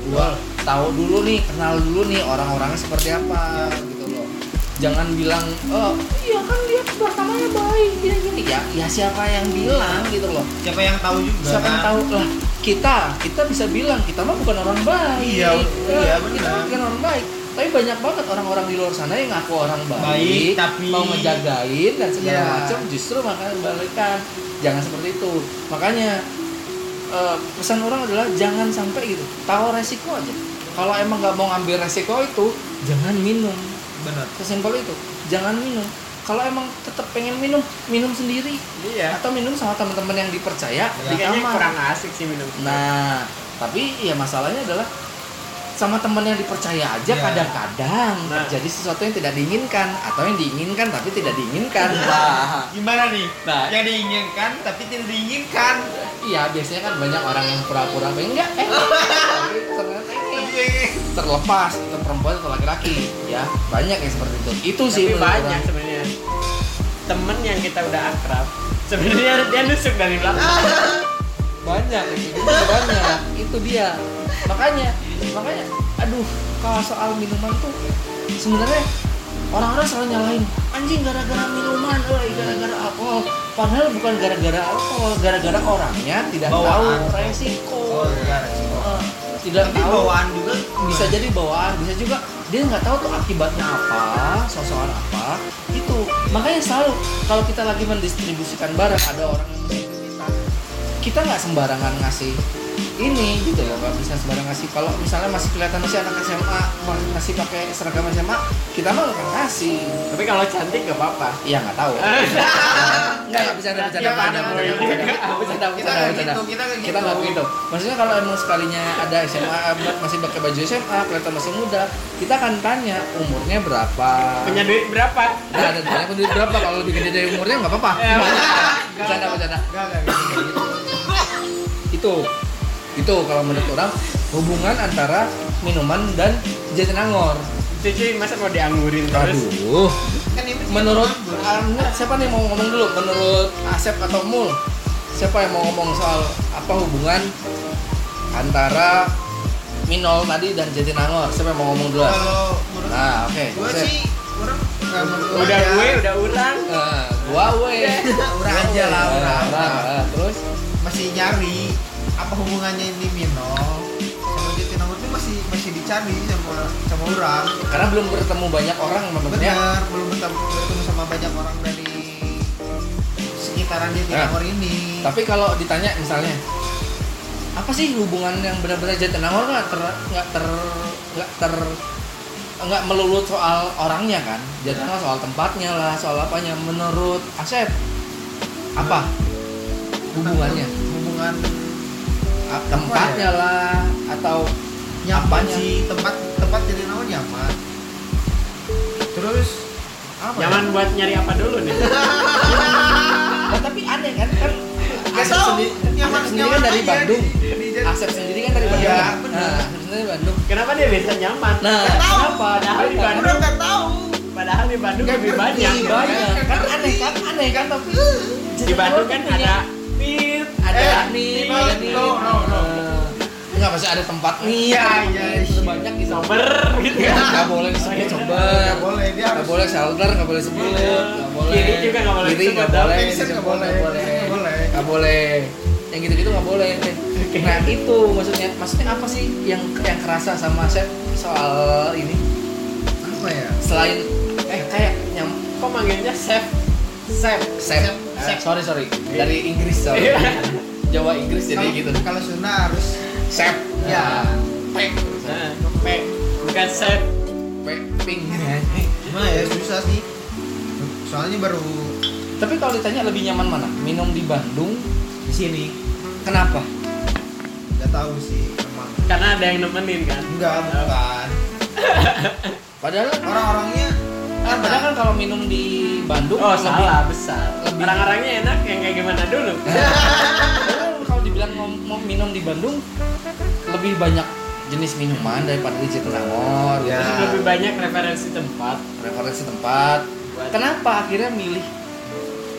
Dua tahu dulu nih kenal dulu nih orang-orangnya seperti apa gitu loh. Jangan bilang oh iya kan dia pertamanya baik gini gini. Ya ya siapa yang bilang gitu loh. Siapa yang tahu juga siapa yang kan? tahu? Lah kita kita bisa bilang kita mah bukan orang baik. Iya, iya, kita benar. mah bukan orang baik. Tapi banyak banget orang-orang di luar sana yang ngaku orang baik, Baik, tapi- mau ngejagain dan segala Iya. macam justru makanya balikan jangan seperti itu. Makanya eh, pesan orang adalah jangan sampai gitu. Tahu resiko aja. Kalau emang nggak mau ngambil resiko itu jangan minum. Benar. Sesimpel itu. Jangan minum. Kalau emang tetap pengen minum minum sendiri. Iya. atau minum sama teman-teman yang dipercaya Tapi di kamar. kurang asik sih minum. Nah, tapi ya masalahnya adalah sama teman yang dipercaya aja Ya. kadang-kadang Nah. terjadi sesuatu yang tidak diinginkan atau yang diinginkan tapi tidak diinginkan. Nah, gimana nih? Nah. yang diinginkan tapi tidak diinginkan. Iya biasanya kan banyak orang yang pura-pura pengen enggak eh ternyata ini. Terlepas itu perempuan atau laki-laki ya. Banyak yang seperti itu. Itu sih Tapi banyak sebenarnya. Temen yang kita udah akrab sebenarnya dia nusuk dari belakang. Banyak itu banyak. Itu dia makanya makanya aduh kalau soal minuman tuh sebenarnya orang-orang selalu nyalahin anjing gara-gara minuman eh gara-gara alkohol. Padahal bukan gara-gara alkohol gara-gara orangnya tidak Bawaan. tahu resiko. Oh resiko. Eh, tidak tapi tahu. bawaan juga bisa jadi bawaan bisa juga dia nggak tahu tuh akibatnya apa sosokan apa itu makanya selalu kalau kita lagi mendistribusikan barang ada orang yang kita kita nggak sembarangan ngasih ini gitu loh nggak bisa sembarangan ngasih kalau misalnya masih kelihatan masih anak SMA ma- masih pakai seragam SMA kita mah nggak ngasih. Tapi kalau cantik gak apa-apa. Iya nggak tahu. Nggak nggak bisa ada bercanda Ya, ada bercanda. kita nggak gitu kita nggak kita nggak begitu maksudnya kalau emang sekalinya ada SMA masih pakai baju SMA kelihatan masih muda kita akan tanya umurnya berapa? Punya duit berapa? Nah ada tanya duit berapa? Kalau lebih gede dari umurnya nggak apa-apa. Ya. bercanda bercanda. Gitu. itu itu kalau menurut orang hubungan antara minuman dan jatinangor cuci masa mau dianggurin terus? Aduh. Kan ini menurut Anda, siapa nih mau ngomong dulu? Menurut Asep atau Mul? Siapa yang mau ngomong soal apa hubungan antara Minol tadi dan Jatinangor siapa yang mau ngomong kalau menurut nah oke. gue Asep. sih orang nggak menurut udah ya. gue udah urang Nah, gua we Urang aja lah, urang. nah, nah, terus? Masih nyari apa hubungannya ini Minol sama Jatinangor itu masih masih dicari sama sama orang. Karena belum bertemu banyak orang maksudnya benar belum bertemu, bertemu sama banyak orang dari sekitaran Jatinangor ini. tapi kalau ditanya misalnya apa sih hubungan yang benar-benar Jatinangor nggak ter nggak ter nggak ter nggak melulu soal orangnya kan? Jatinangor soal tempatnya lah soal apanya. Menurut Asep apa hubungannya? hubungan Tempatnya lah atau nyaman Apanya? sih? Tempat tempat Jatinangor nyaman. Terus apa ya? nyaman buat nyari apa dulu nih? Nah, tapi aneh kan? Kan Gak sendiri, nyaman- sendiri kan nyaman dari Bandung. Asep sendiri kan dari Bandung. Iya, benar. nah Asep sendiri dari Bandung. Kenapa dia bisa nyaman? Nah. Kenapa? Padahal di Bandung- udah nggak tahu. padahal di Bandung lebih banyak. Nggak banyak. kan aneh kan? Aneh kan tapi di Bandung kan ada ada Eh, nih, no, nih. no, no, no. Enggak pasti ada tempat. Iya, iya, Udah banyak gitu. Sober gitu ya. Nggak boleh disebut coba. Nggak boleh, dia Nggak harus- boleh shoulder, nggak boleh sebut, nggak boleh. Kiri juga nggak boleh Kiri disebut, nggak dong. boleh. Vincent disebut, nggak boleh, nggak boleh. nggak boleh. Yang gitu-gitu nggak boleh. Nah itu maksudnya, maksudnya apa sih yang yang kerasa sama Chef soal ini? Apa ya? Selain eh kayak yang Kok manggilnya chef? Chef, Chef. Chef. Eh, sorry sorry dari Inggris sorry. Jawa Inggris jadi Kalau- gitu. Kalau Sunda harus Chef. Ya. Pek. Nah, P bukan chef. Pek ping. Gimana ya susah sih. Soalnya baru Tapi kalau ditanya lebih nyaman mana? Minum di Bandung? di sini Kenapa? nggak tahu sih emang. Karena ada yang nemenin kan. Enggak, bukan. Padahal Orang-orangnya kan padahal kan kalau minum di Bandung Oh lebih- salah besar. Orang-orangnya enak yang kayak gimana dulu? Kalau dibilang mau, mau minum di Bandung lebih banyak jenis minuman daripada di Jatinangor. Ya. gitu. Lebih banyak referensi tempat. Referensi tempat. Buat- Kenapa akhirnya milih?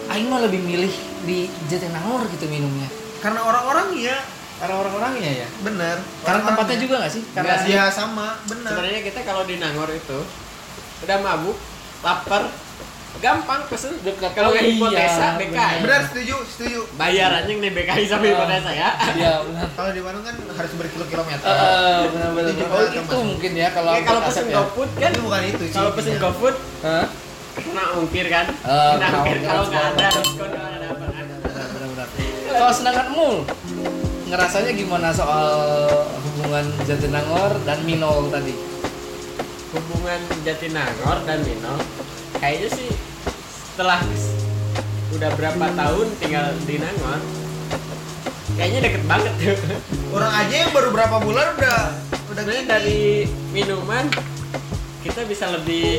Aing mah lebih milih di Jatinangor gitu minumnya. karena orang-orangnya Karena orang-orangnya ya. bener. Karena tempatnya Orang-orangnya. juga nggak sih? Karena Nggak Iya sama, bener. Sebenarnya kita kalau di Nangor itu udah mabuk, lapar, gampang pesen. Dekat. Kalau Oh, yang hipotesa iya, BKI. Bener, setuju, setuju. Bayar anjing nih BKI sama hipotesa ya. Iya benar. Kalau di Bandung kan harus berkilo-kilometer. Benar-benar. Itu juga Oh itu mungkin ya kalau Ya, kalau pesen ya. GoFood kan, bukan itu sih. kalau pesen intinya. GoFood kena ongkir kan. Eh, Kena ongkir kalau nggak ada diskon nggak ada apa kan. Kalau ngerasanya gimana soal hubungan Jatinangor dan Minol tadi? Hubungan Jatinangor dan Mino kayaknya sih setelah udah berapa tahun tinggal di Nangor kayaknya deket banget tuh. Orang aja yang baru berapa bulan udah udah gini. dari minuman kita bisa lebih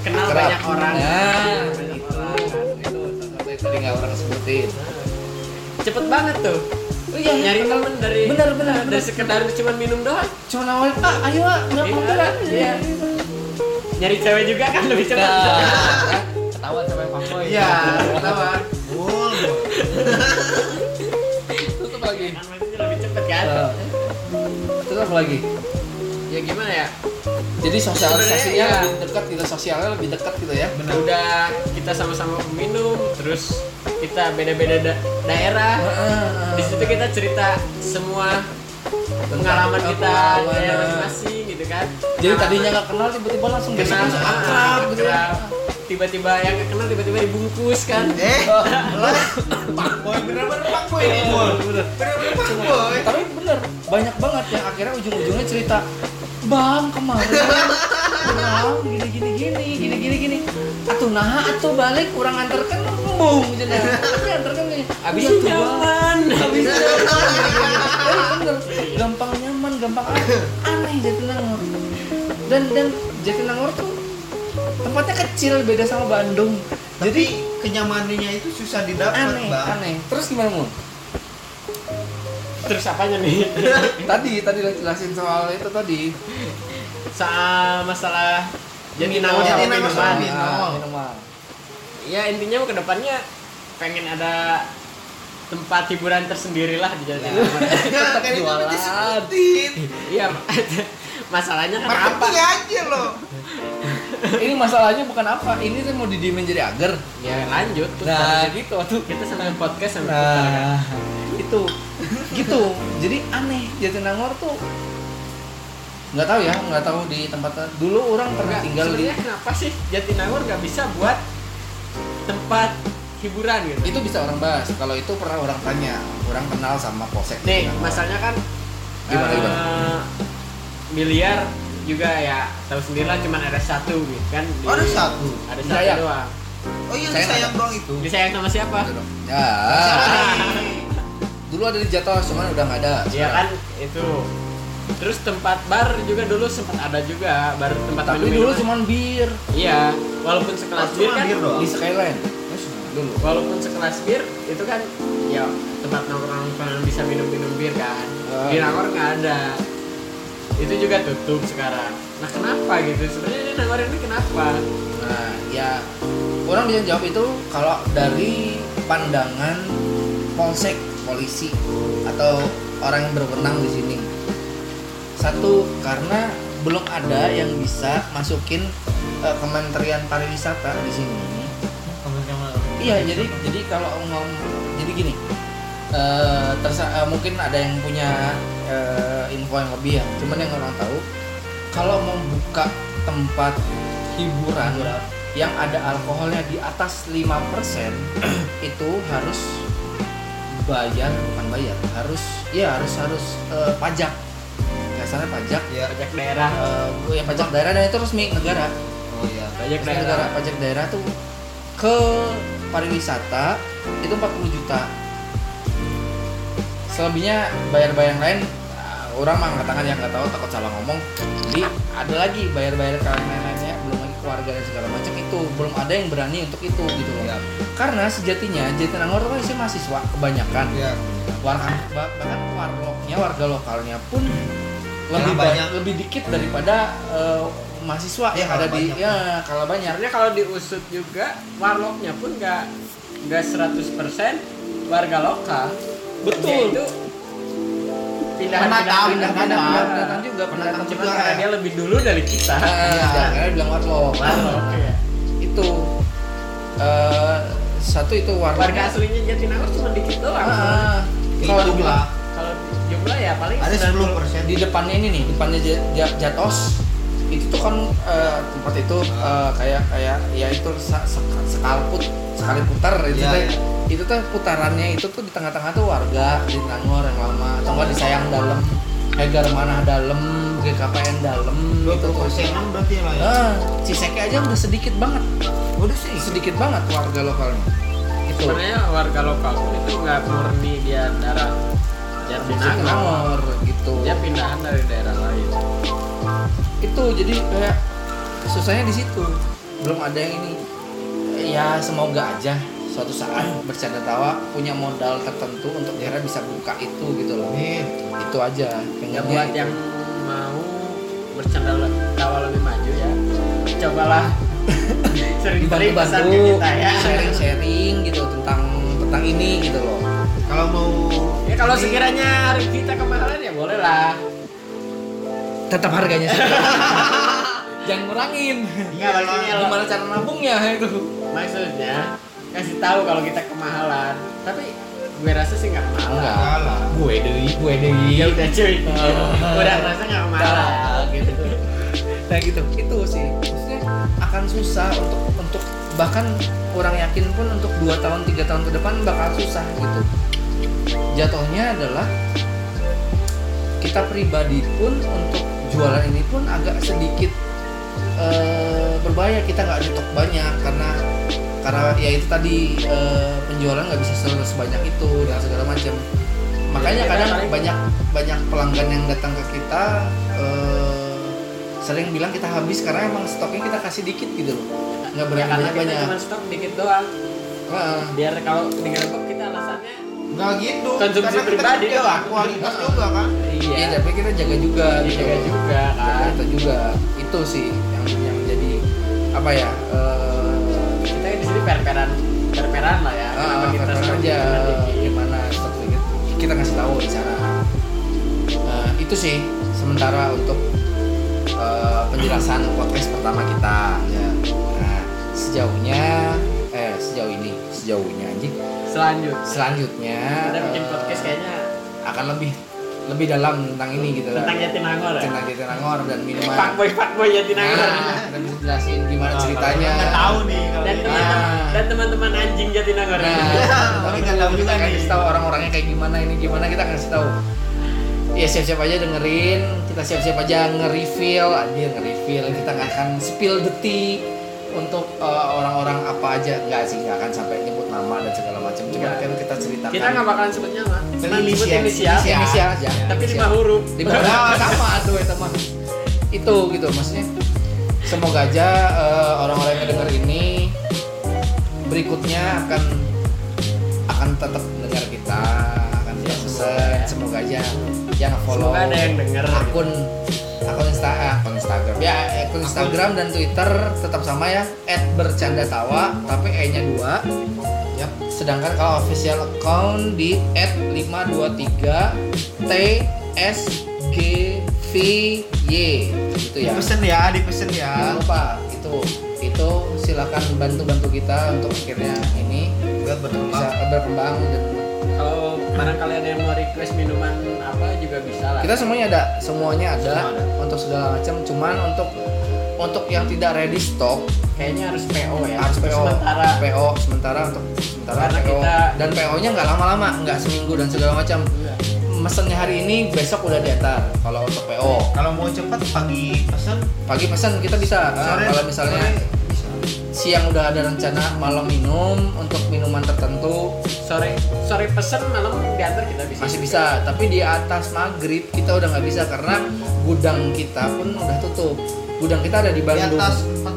kenal Kerap. banyak orang. Nah, banyak itu, orang. itu tadi nggak orang sebutin. Cepet banget tuh. Oh iya, Nyari temen dari Bener, bener, dari bener. sekedar cuma minum doang. Cuma nawarin, ah ayo ah, nggak Iya, mampir ah. iya. Nyari cewek juga kan lebih cepet. Nah, ketahuan sama yang fuckboy. Iya, ketawa. Bul, bul. Tutup lagi. Kan lebih cepet kan. Eh, Tutup lagi. Ya gimana ya? Jadi sosialisasinya iya. lebih dekat gitu, sosialnya lebih dekat gitu ya. Bener. Udah kita sama-sama minum, terus kita beda-beda da- daerah. Di situ kita cerita semua pengalaman kita daerah masing-masing gitu kan. Jadi tadinya nggak kenal tiba-tiba langsung kenal langsung akrab gitu ya. akrab. Tiba-tiba yang kenal tiba-tiba dibungkus kan. Eh, Pak Boy bener-bener Pak Boy? Ini, Bul. Bener-bener Pak Boy. Tapi bener banyak banget yang akhirnya ujung-ujungnya cerita Bang kemarin Bang gini gini gini gini gini gini. Atuh nah atuh balik kurang antarkan embung. Tapi antarkan gini abis "Iya itu tuh, Bang." nyaman. Abis itu bener. Gampang nyaman gampang. Aneh aneh Jatinangor dan dan Jatinangor tuh tempatnya kecil beda sama Bandung Jadi kenyamanannya itu susah didapat, aneh Bang. aneh terus gimana mu terus apanya nih tadi tadi jelasin soal itu tadi soal masalah jadi nama sama minuman minuman. Ah, minuman ya intinya ke depannya pengen ada tempat hiburan tersendiri lah di Ya, kan itu udah jualan. disebutin. iya masalahnya kan apa aja loh. ini masalahnya bukan apa ini tuh mau didiemin jadi agar. Ya lanjut tuh nah. Jadi, gitu tuh kita sambil podcast sambil putar kan? Nah itu gitu. Jadi aneh Jatinangor tuh nggak tahu ya nggak tahu di tempat dulu orang pernah tinggal di kenapa sih Jatinangor nggak bisa buat tempat hiburan gitu? itu bisa orang bahas kalau itu pernah orang tanya orang kenal sama polsek Nih, masalahnya kan Gimana, eh, gimana? miliar juga ya tahu sendiri lah cuma ada satu gitu kan. di- Oh, ada satu. Ada satu Sayang. doang. Oh iya, Sayang sayang ada. doang itu. Disayang sama siapa? Dong. ya dulu ada di jatuh cuman udah nggak ada Iya kan itu. Terus tempat bar juga dulu sempat ada juga bar tempat tapi minum dulu cuman bir Iya, walaupun sekelas Oh, bir kan. bir doang. di Skyline dulu Walaupun sekelas bir itu kan ya tempat nongkrong yang bisa minum-minum bir kan. Ah. Di Nangor nggak ada. Itu juga tutup sekarang. Nah kenapa gitu? Sebenarnya ini Nangor ini kenapa? Nah, ya orang bisa jawab itu kalau dari pandangan polsek polisi atau orang yang berwenang di sini satu karena belum ada yang bisa masukin eh, Kementerian Pariwisata di sini Iya, jadi jadi kalau mau jadi gini, eh tersa eh, mungkin ada yang punya eh, info yang lebih ya. Cuman yang orang tahu, kalau mau buka tempat hiburan yang ada alkoholnya di atas 5% itu harus bayar bukan bayar harus ya harus harus eh, pajak. Kasarnya pajak ya pajak daerah. Eh, ya pajak daerah dan itu resmi negara. Oh iya pajak Pajak negara daerah pajak daerah tuh ke pariwisata itu 40 juta selebihnya bayar-bayar yang lain uh, orang mah katakan yang nggak tahu takut salah ngomong jadi ada lagi bayar-bayar yang lain-lainnya belum lagi keluarga dan segala macam itu belum ada yang berani untuk itu gitu loh Iya. karena sejatinya Jatinangor tuh kan isi mahasiswa kebanyakan Iya. warga bah- bahkan warloknya warga lokalnya pun lebih banyak. banyak lebih dikit daripada uh, mahasiswa Iya, yang ada kalau di banyak. ya kalau banyak Sebenarnya kalau diusut juga warlocknya pun nggak nggak 100% warga lokal. Betul. Itu pindahan Pendatang, pindahan pindahan pendatang. pindahan. pendatang juga pendatang Cuma juga karena dia lebih dulu dari kita. Ah, Iya. makanya bilang warlock Warlock ya. itu eh satu itu warga Warga aslinya Jatinangor cuma dikit doang. Ah, Itu kalau jumlah Kalau jumlah ya paling ada 10 persen di depannya ini nih depannya Ja- Ja- Jatos itu tuh kan eh, tempat itu eh, kayak kayak ya itu sa- sek- sekali put sekali putar itu teh. iya. itu tuh putarannya itu tuh di tengah-tengah tuh warga di Nangor yang lama. Atau enggak di Sayang dalam Hegar mana dalam GKPN dalam itu tuh. persenan berarti lah ya? Ah Ciseke aja udah sedikit banget. Udah sih? Sedikit banget warga lokalnya. Itu sebenarnya warga lokal pun itu nggak murni dia darah. Jatinangor gitu. Dia pindahan dari daerah lain. Itu jadi kayak susahnya di situ belum ada yang ini ya semoga aja suatu saat bercanda tawa punya modal tertentu untuk kira bisa buka itu gitu loh Amin. itu aja Ya pengennya buat itu. yang mau bercanda tawa lebih maju ya, cobalah sering-sering pesan ke kita ya. sharing-sharing gitu tentang tentang ini gitu loh kalau mau Ya kalau sekiranya hari kita kemahalan ya boleh lah. Tetap harganya sih jangan ngurangin lo- gimana cara nabungnya itu maksudnya kasih tahu kalau kita kemahalan. Tapi gue rasa sih nggak kemahalan. Enggak. gue deh gue deh Ya udah cuy. udah rasa nggak kemahalan. gitu nah gitu itu sih maksudnya akan susah untuk untuk bahkan orang yakin pun untuk dua tahun tiga tahun ke depan bakal susah gitu jatuhnya adalah kita pribadi pun untuk jualan ini pun agak sedikit eh, berbahaya kita nggak nyetok banyak karena karena ya itu tadi eh, penjualan nggak bisa selalu sebanyak itu dan segala macam makanya Ya, kadang banyak banyak pelanggan yang datang ke kita eh, sering bilang kita habis karena emang stoknya kita kasih dikit gitu loh nggak Ya berani karena banyak banyak cuma stok dikit doang. Heeh. Biar kalau digerebek kita enggak gitu Konsumsi Karena kita pribadi jaga doang. kualitas juga kan Iya, iya. tapi kita jaga juga Iya gitu. juga juga Jaga kan. itu juga. Itu sih yang yang jadi apa ya? eh Kita di sini per-peran per-peran lah ya. Kenapa ah, kita stok aja gimana stok dikit. Kita ngasih tahu di sana. Eh, itu sih sementara untuk eh, penjelasan podcast pertama kita. ya Nah, sejauhnya eh sejauh ini sejauhnya anjing Selanjutnya selanjutnya kita bikin eh, podcast kayaknya akan lebih lebih dalam tentang ini gitu lah. tentang Jatinangor ya. tentang Jatinangor dan minuman Fuckboy fuckboy Jatinangor. Nah, kita bisa jelasin gimana Nah, ceritanya. nggak tahu nih kalau dan ini. teman-teman Ah. dan teman-teman anjing Jatinangor. Nah, Tapi nggak tahu juga kasih tahu orang-orangnya kayak gimana ini gimana kita kasih tahu. Ya siap-siap aja dengerin, kita siap-siap aja nge-reveal, anjir nge-reveal, kita nggak akan spill detik untuk uh, orang-orang apa aja nggak sih nggak akan sampai nyebut nama dan segala macam cuma Nggak. kan kita ceritakan Kita nggak bakalan sebut nama, cuma nyebut inisial. inisial, aja Tapi lima huruf. di bawah sama tuh itu mah itu gitu maksudnya semoga aja eh, orang-orang yang denger ini berikutnya akan akan tetap dengar kita akan tetap Ya, semoga ya. aja yang follow Semoga ada yang denger. akun akun Insta eh, akun Instagram ya akun Instagram dan Twitter tetap sama ya bercanda tawa tapi e nya dua Yap. sedangkan kalau official account di @523tsgvy gitu ya Dipesen ya, dipesen jangan ya. lupa itu itu silakan bantu bantu kita untuk akhirnya ini Buat bisa berkembang. berkembang dan Kalau barangkali ada yang mau request minuman apa juga bisa lah. kita semuanya ada semuanya ada Semua ada. untuk segala macam cuman untuk untuk yang tidak ready stock kayaknya harus PO ya. harus PO Sementara PO sementara untuk sementara Karena PO kita- dan PO nya nggak lama-lama nggak seminggu dan segala macam Iya. mesennya hari ini besok udah diantar kalau untuk PO Kalau mau cepat pagi pesan, pagi pesan kita bisa sore kalau misalnya sore. Siang udah ada rencana malam minum untuk minuman tertentu. Sore sore pesen malam diantar kita bisa. masih bisa tapi di atas maghrib kita udah nggak bisa karena gudang kita pun udah tutup. Gudang kita ada di Di Bandung. atas 4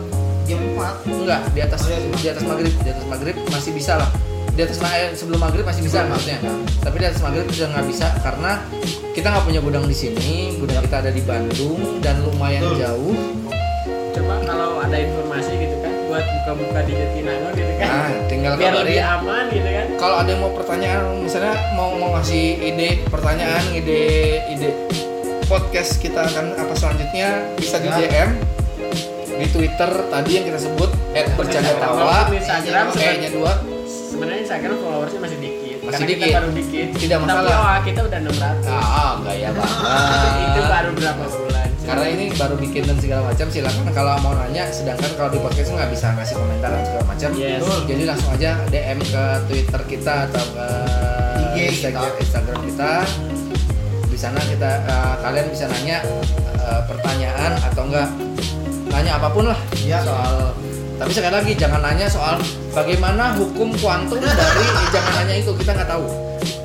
jam 4 enggak di atas Oh, di atas di atas maghrib di atas maghrib masih bisa lah. Di atas ma- eh, sebelum maghrib masih bisa maksudnya. Tapi di atas maghrib udah nggak bisa karena kita nggak punya gudang di sini. Gudang kita ada di Bandung dan lumayan Betul. jauh. Coba kalau ada informasi gitu buat buka-buka di Jatinangor gitu kan. nah tinggal Biar lebih aman gitu kan. kalau ada yang mau pertanyaan misalnya mau mau ngasih ide pertanyaan ide ide podcast kita akan apa selanjutnya bisa di Ya. DM di Twitter tadi yang kita sebut @bercanda tawa Walaupun Instagram kayaknya dua sebenarnya Instagram followersnya masih dikit. Masih Karena dikit. kita baru dikit. Tidak masalah. Tapi oh, kita udah 600. ah gaya banget itu baru berapa bulan. Karena ini baru bikin dan segala macam silakan kalau mau nanya sedangkan kalau di podcast nggak bisa ngasih komentar dan segala macam Yes. Jadi langsung aja DM ke Twitter kita atau ke IG Instagram, kita. Instagram kita di sana kita eh, kalian bisa nanya eh, pertanyaan atau enggak nanya apa pun lah Ya. soal tapi sekali lagi jangan nanya soal bagaimana hukum kuantum dari eh, jangan nanya itu kita nggak tahu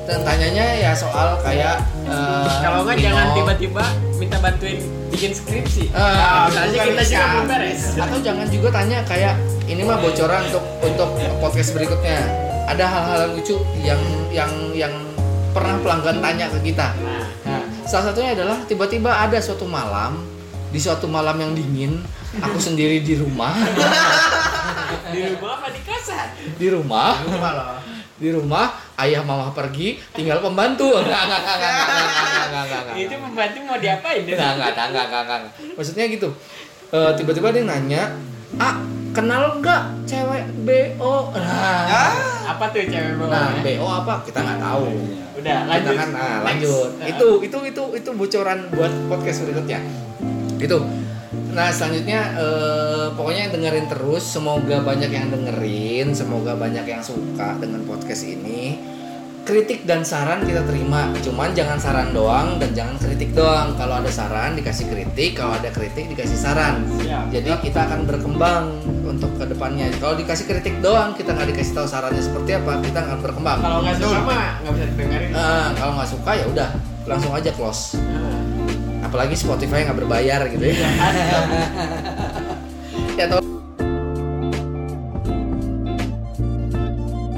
dan tanyanya ya soal kayak eh, Kalau nggak jangan tiba-tiba minta bantuin bikin skripsi. Ah, nah, bukan kita juga belum beres. atau jangan juga tanya kayak ini mah bocoran untuk untuk podcast berikutnya ada hal-hal lucu yang yang yang pernah pelanggan tanya ke kita Nah, nah salah satunya adalah tiba-tiba ada suatu malam di suatu malam yang dingin aku sendiri di rumah di rumah apa di kosan? di rumah Lupa loh. Di rumah ayah mama pergi tinggal pembantu enggak enggak enggak enggak enggak enggak enggak enggak enggak Itu pembantu mau diapain? dia? Enggak, enggak, enggak, enggak, enggak. Maksudnya gitu. Eh, tiba-tiba dia nanya, "Ah, kenal nggak cewek BO?" Nah, Apa tuh cewek bawa? nah BO apa? Kita nggak tahu. Udah Kita lanjut. kan nah, lanjut. Nah, Itu itu itu itu bocoran buat podcast berikutnya. Itu. Nah, selanjutnya eh, pokoknya dengerin terus, semoga banyak yang dengerin, semoga banyak yang suka dengan podcast ini. Kritik dan saran kita terima, cuman jangan saran doang dan jangan kritik doang. Kalau ada saran dikasih kritik, kalau ada kritik dikasih saran. Siap. Jadi kita akan berkembang untuk ke depannya. Kalau dikasih kritik doang, kita nggak dikasih tahu sarannya seperti apa, kita nggak berkembang. Kalau nggak suka nggak bisa didengerin. Nah, kalau nggak suka ya udah langsung aja close. Nah. Apalagi Spotify nggak berbayar gitu ya. Iya. ya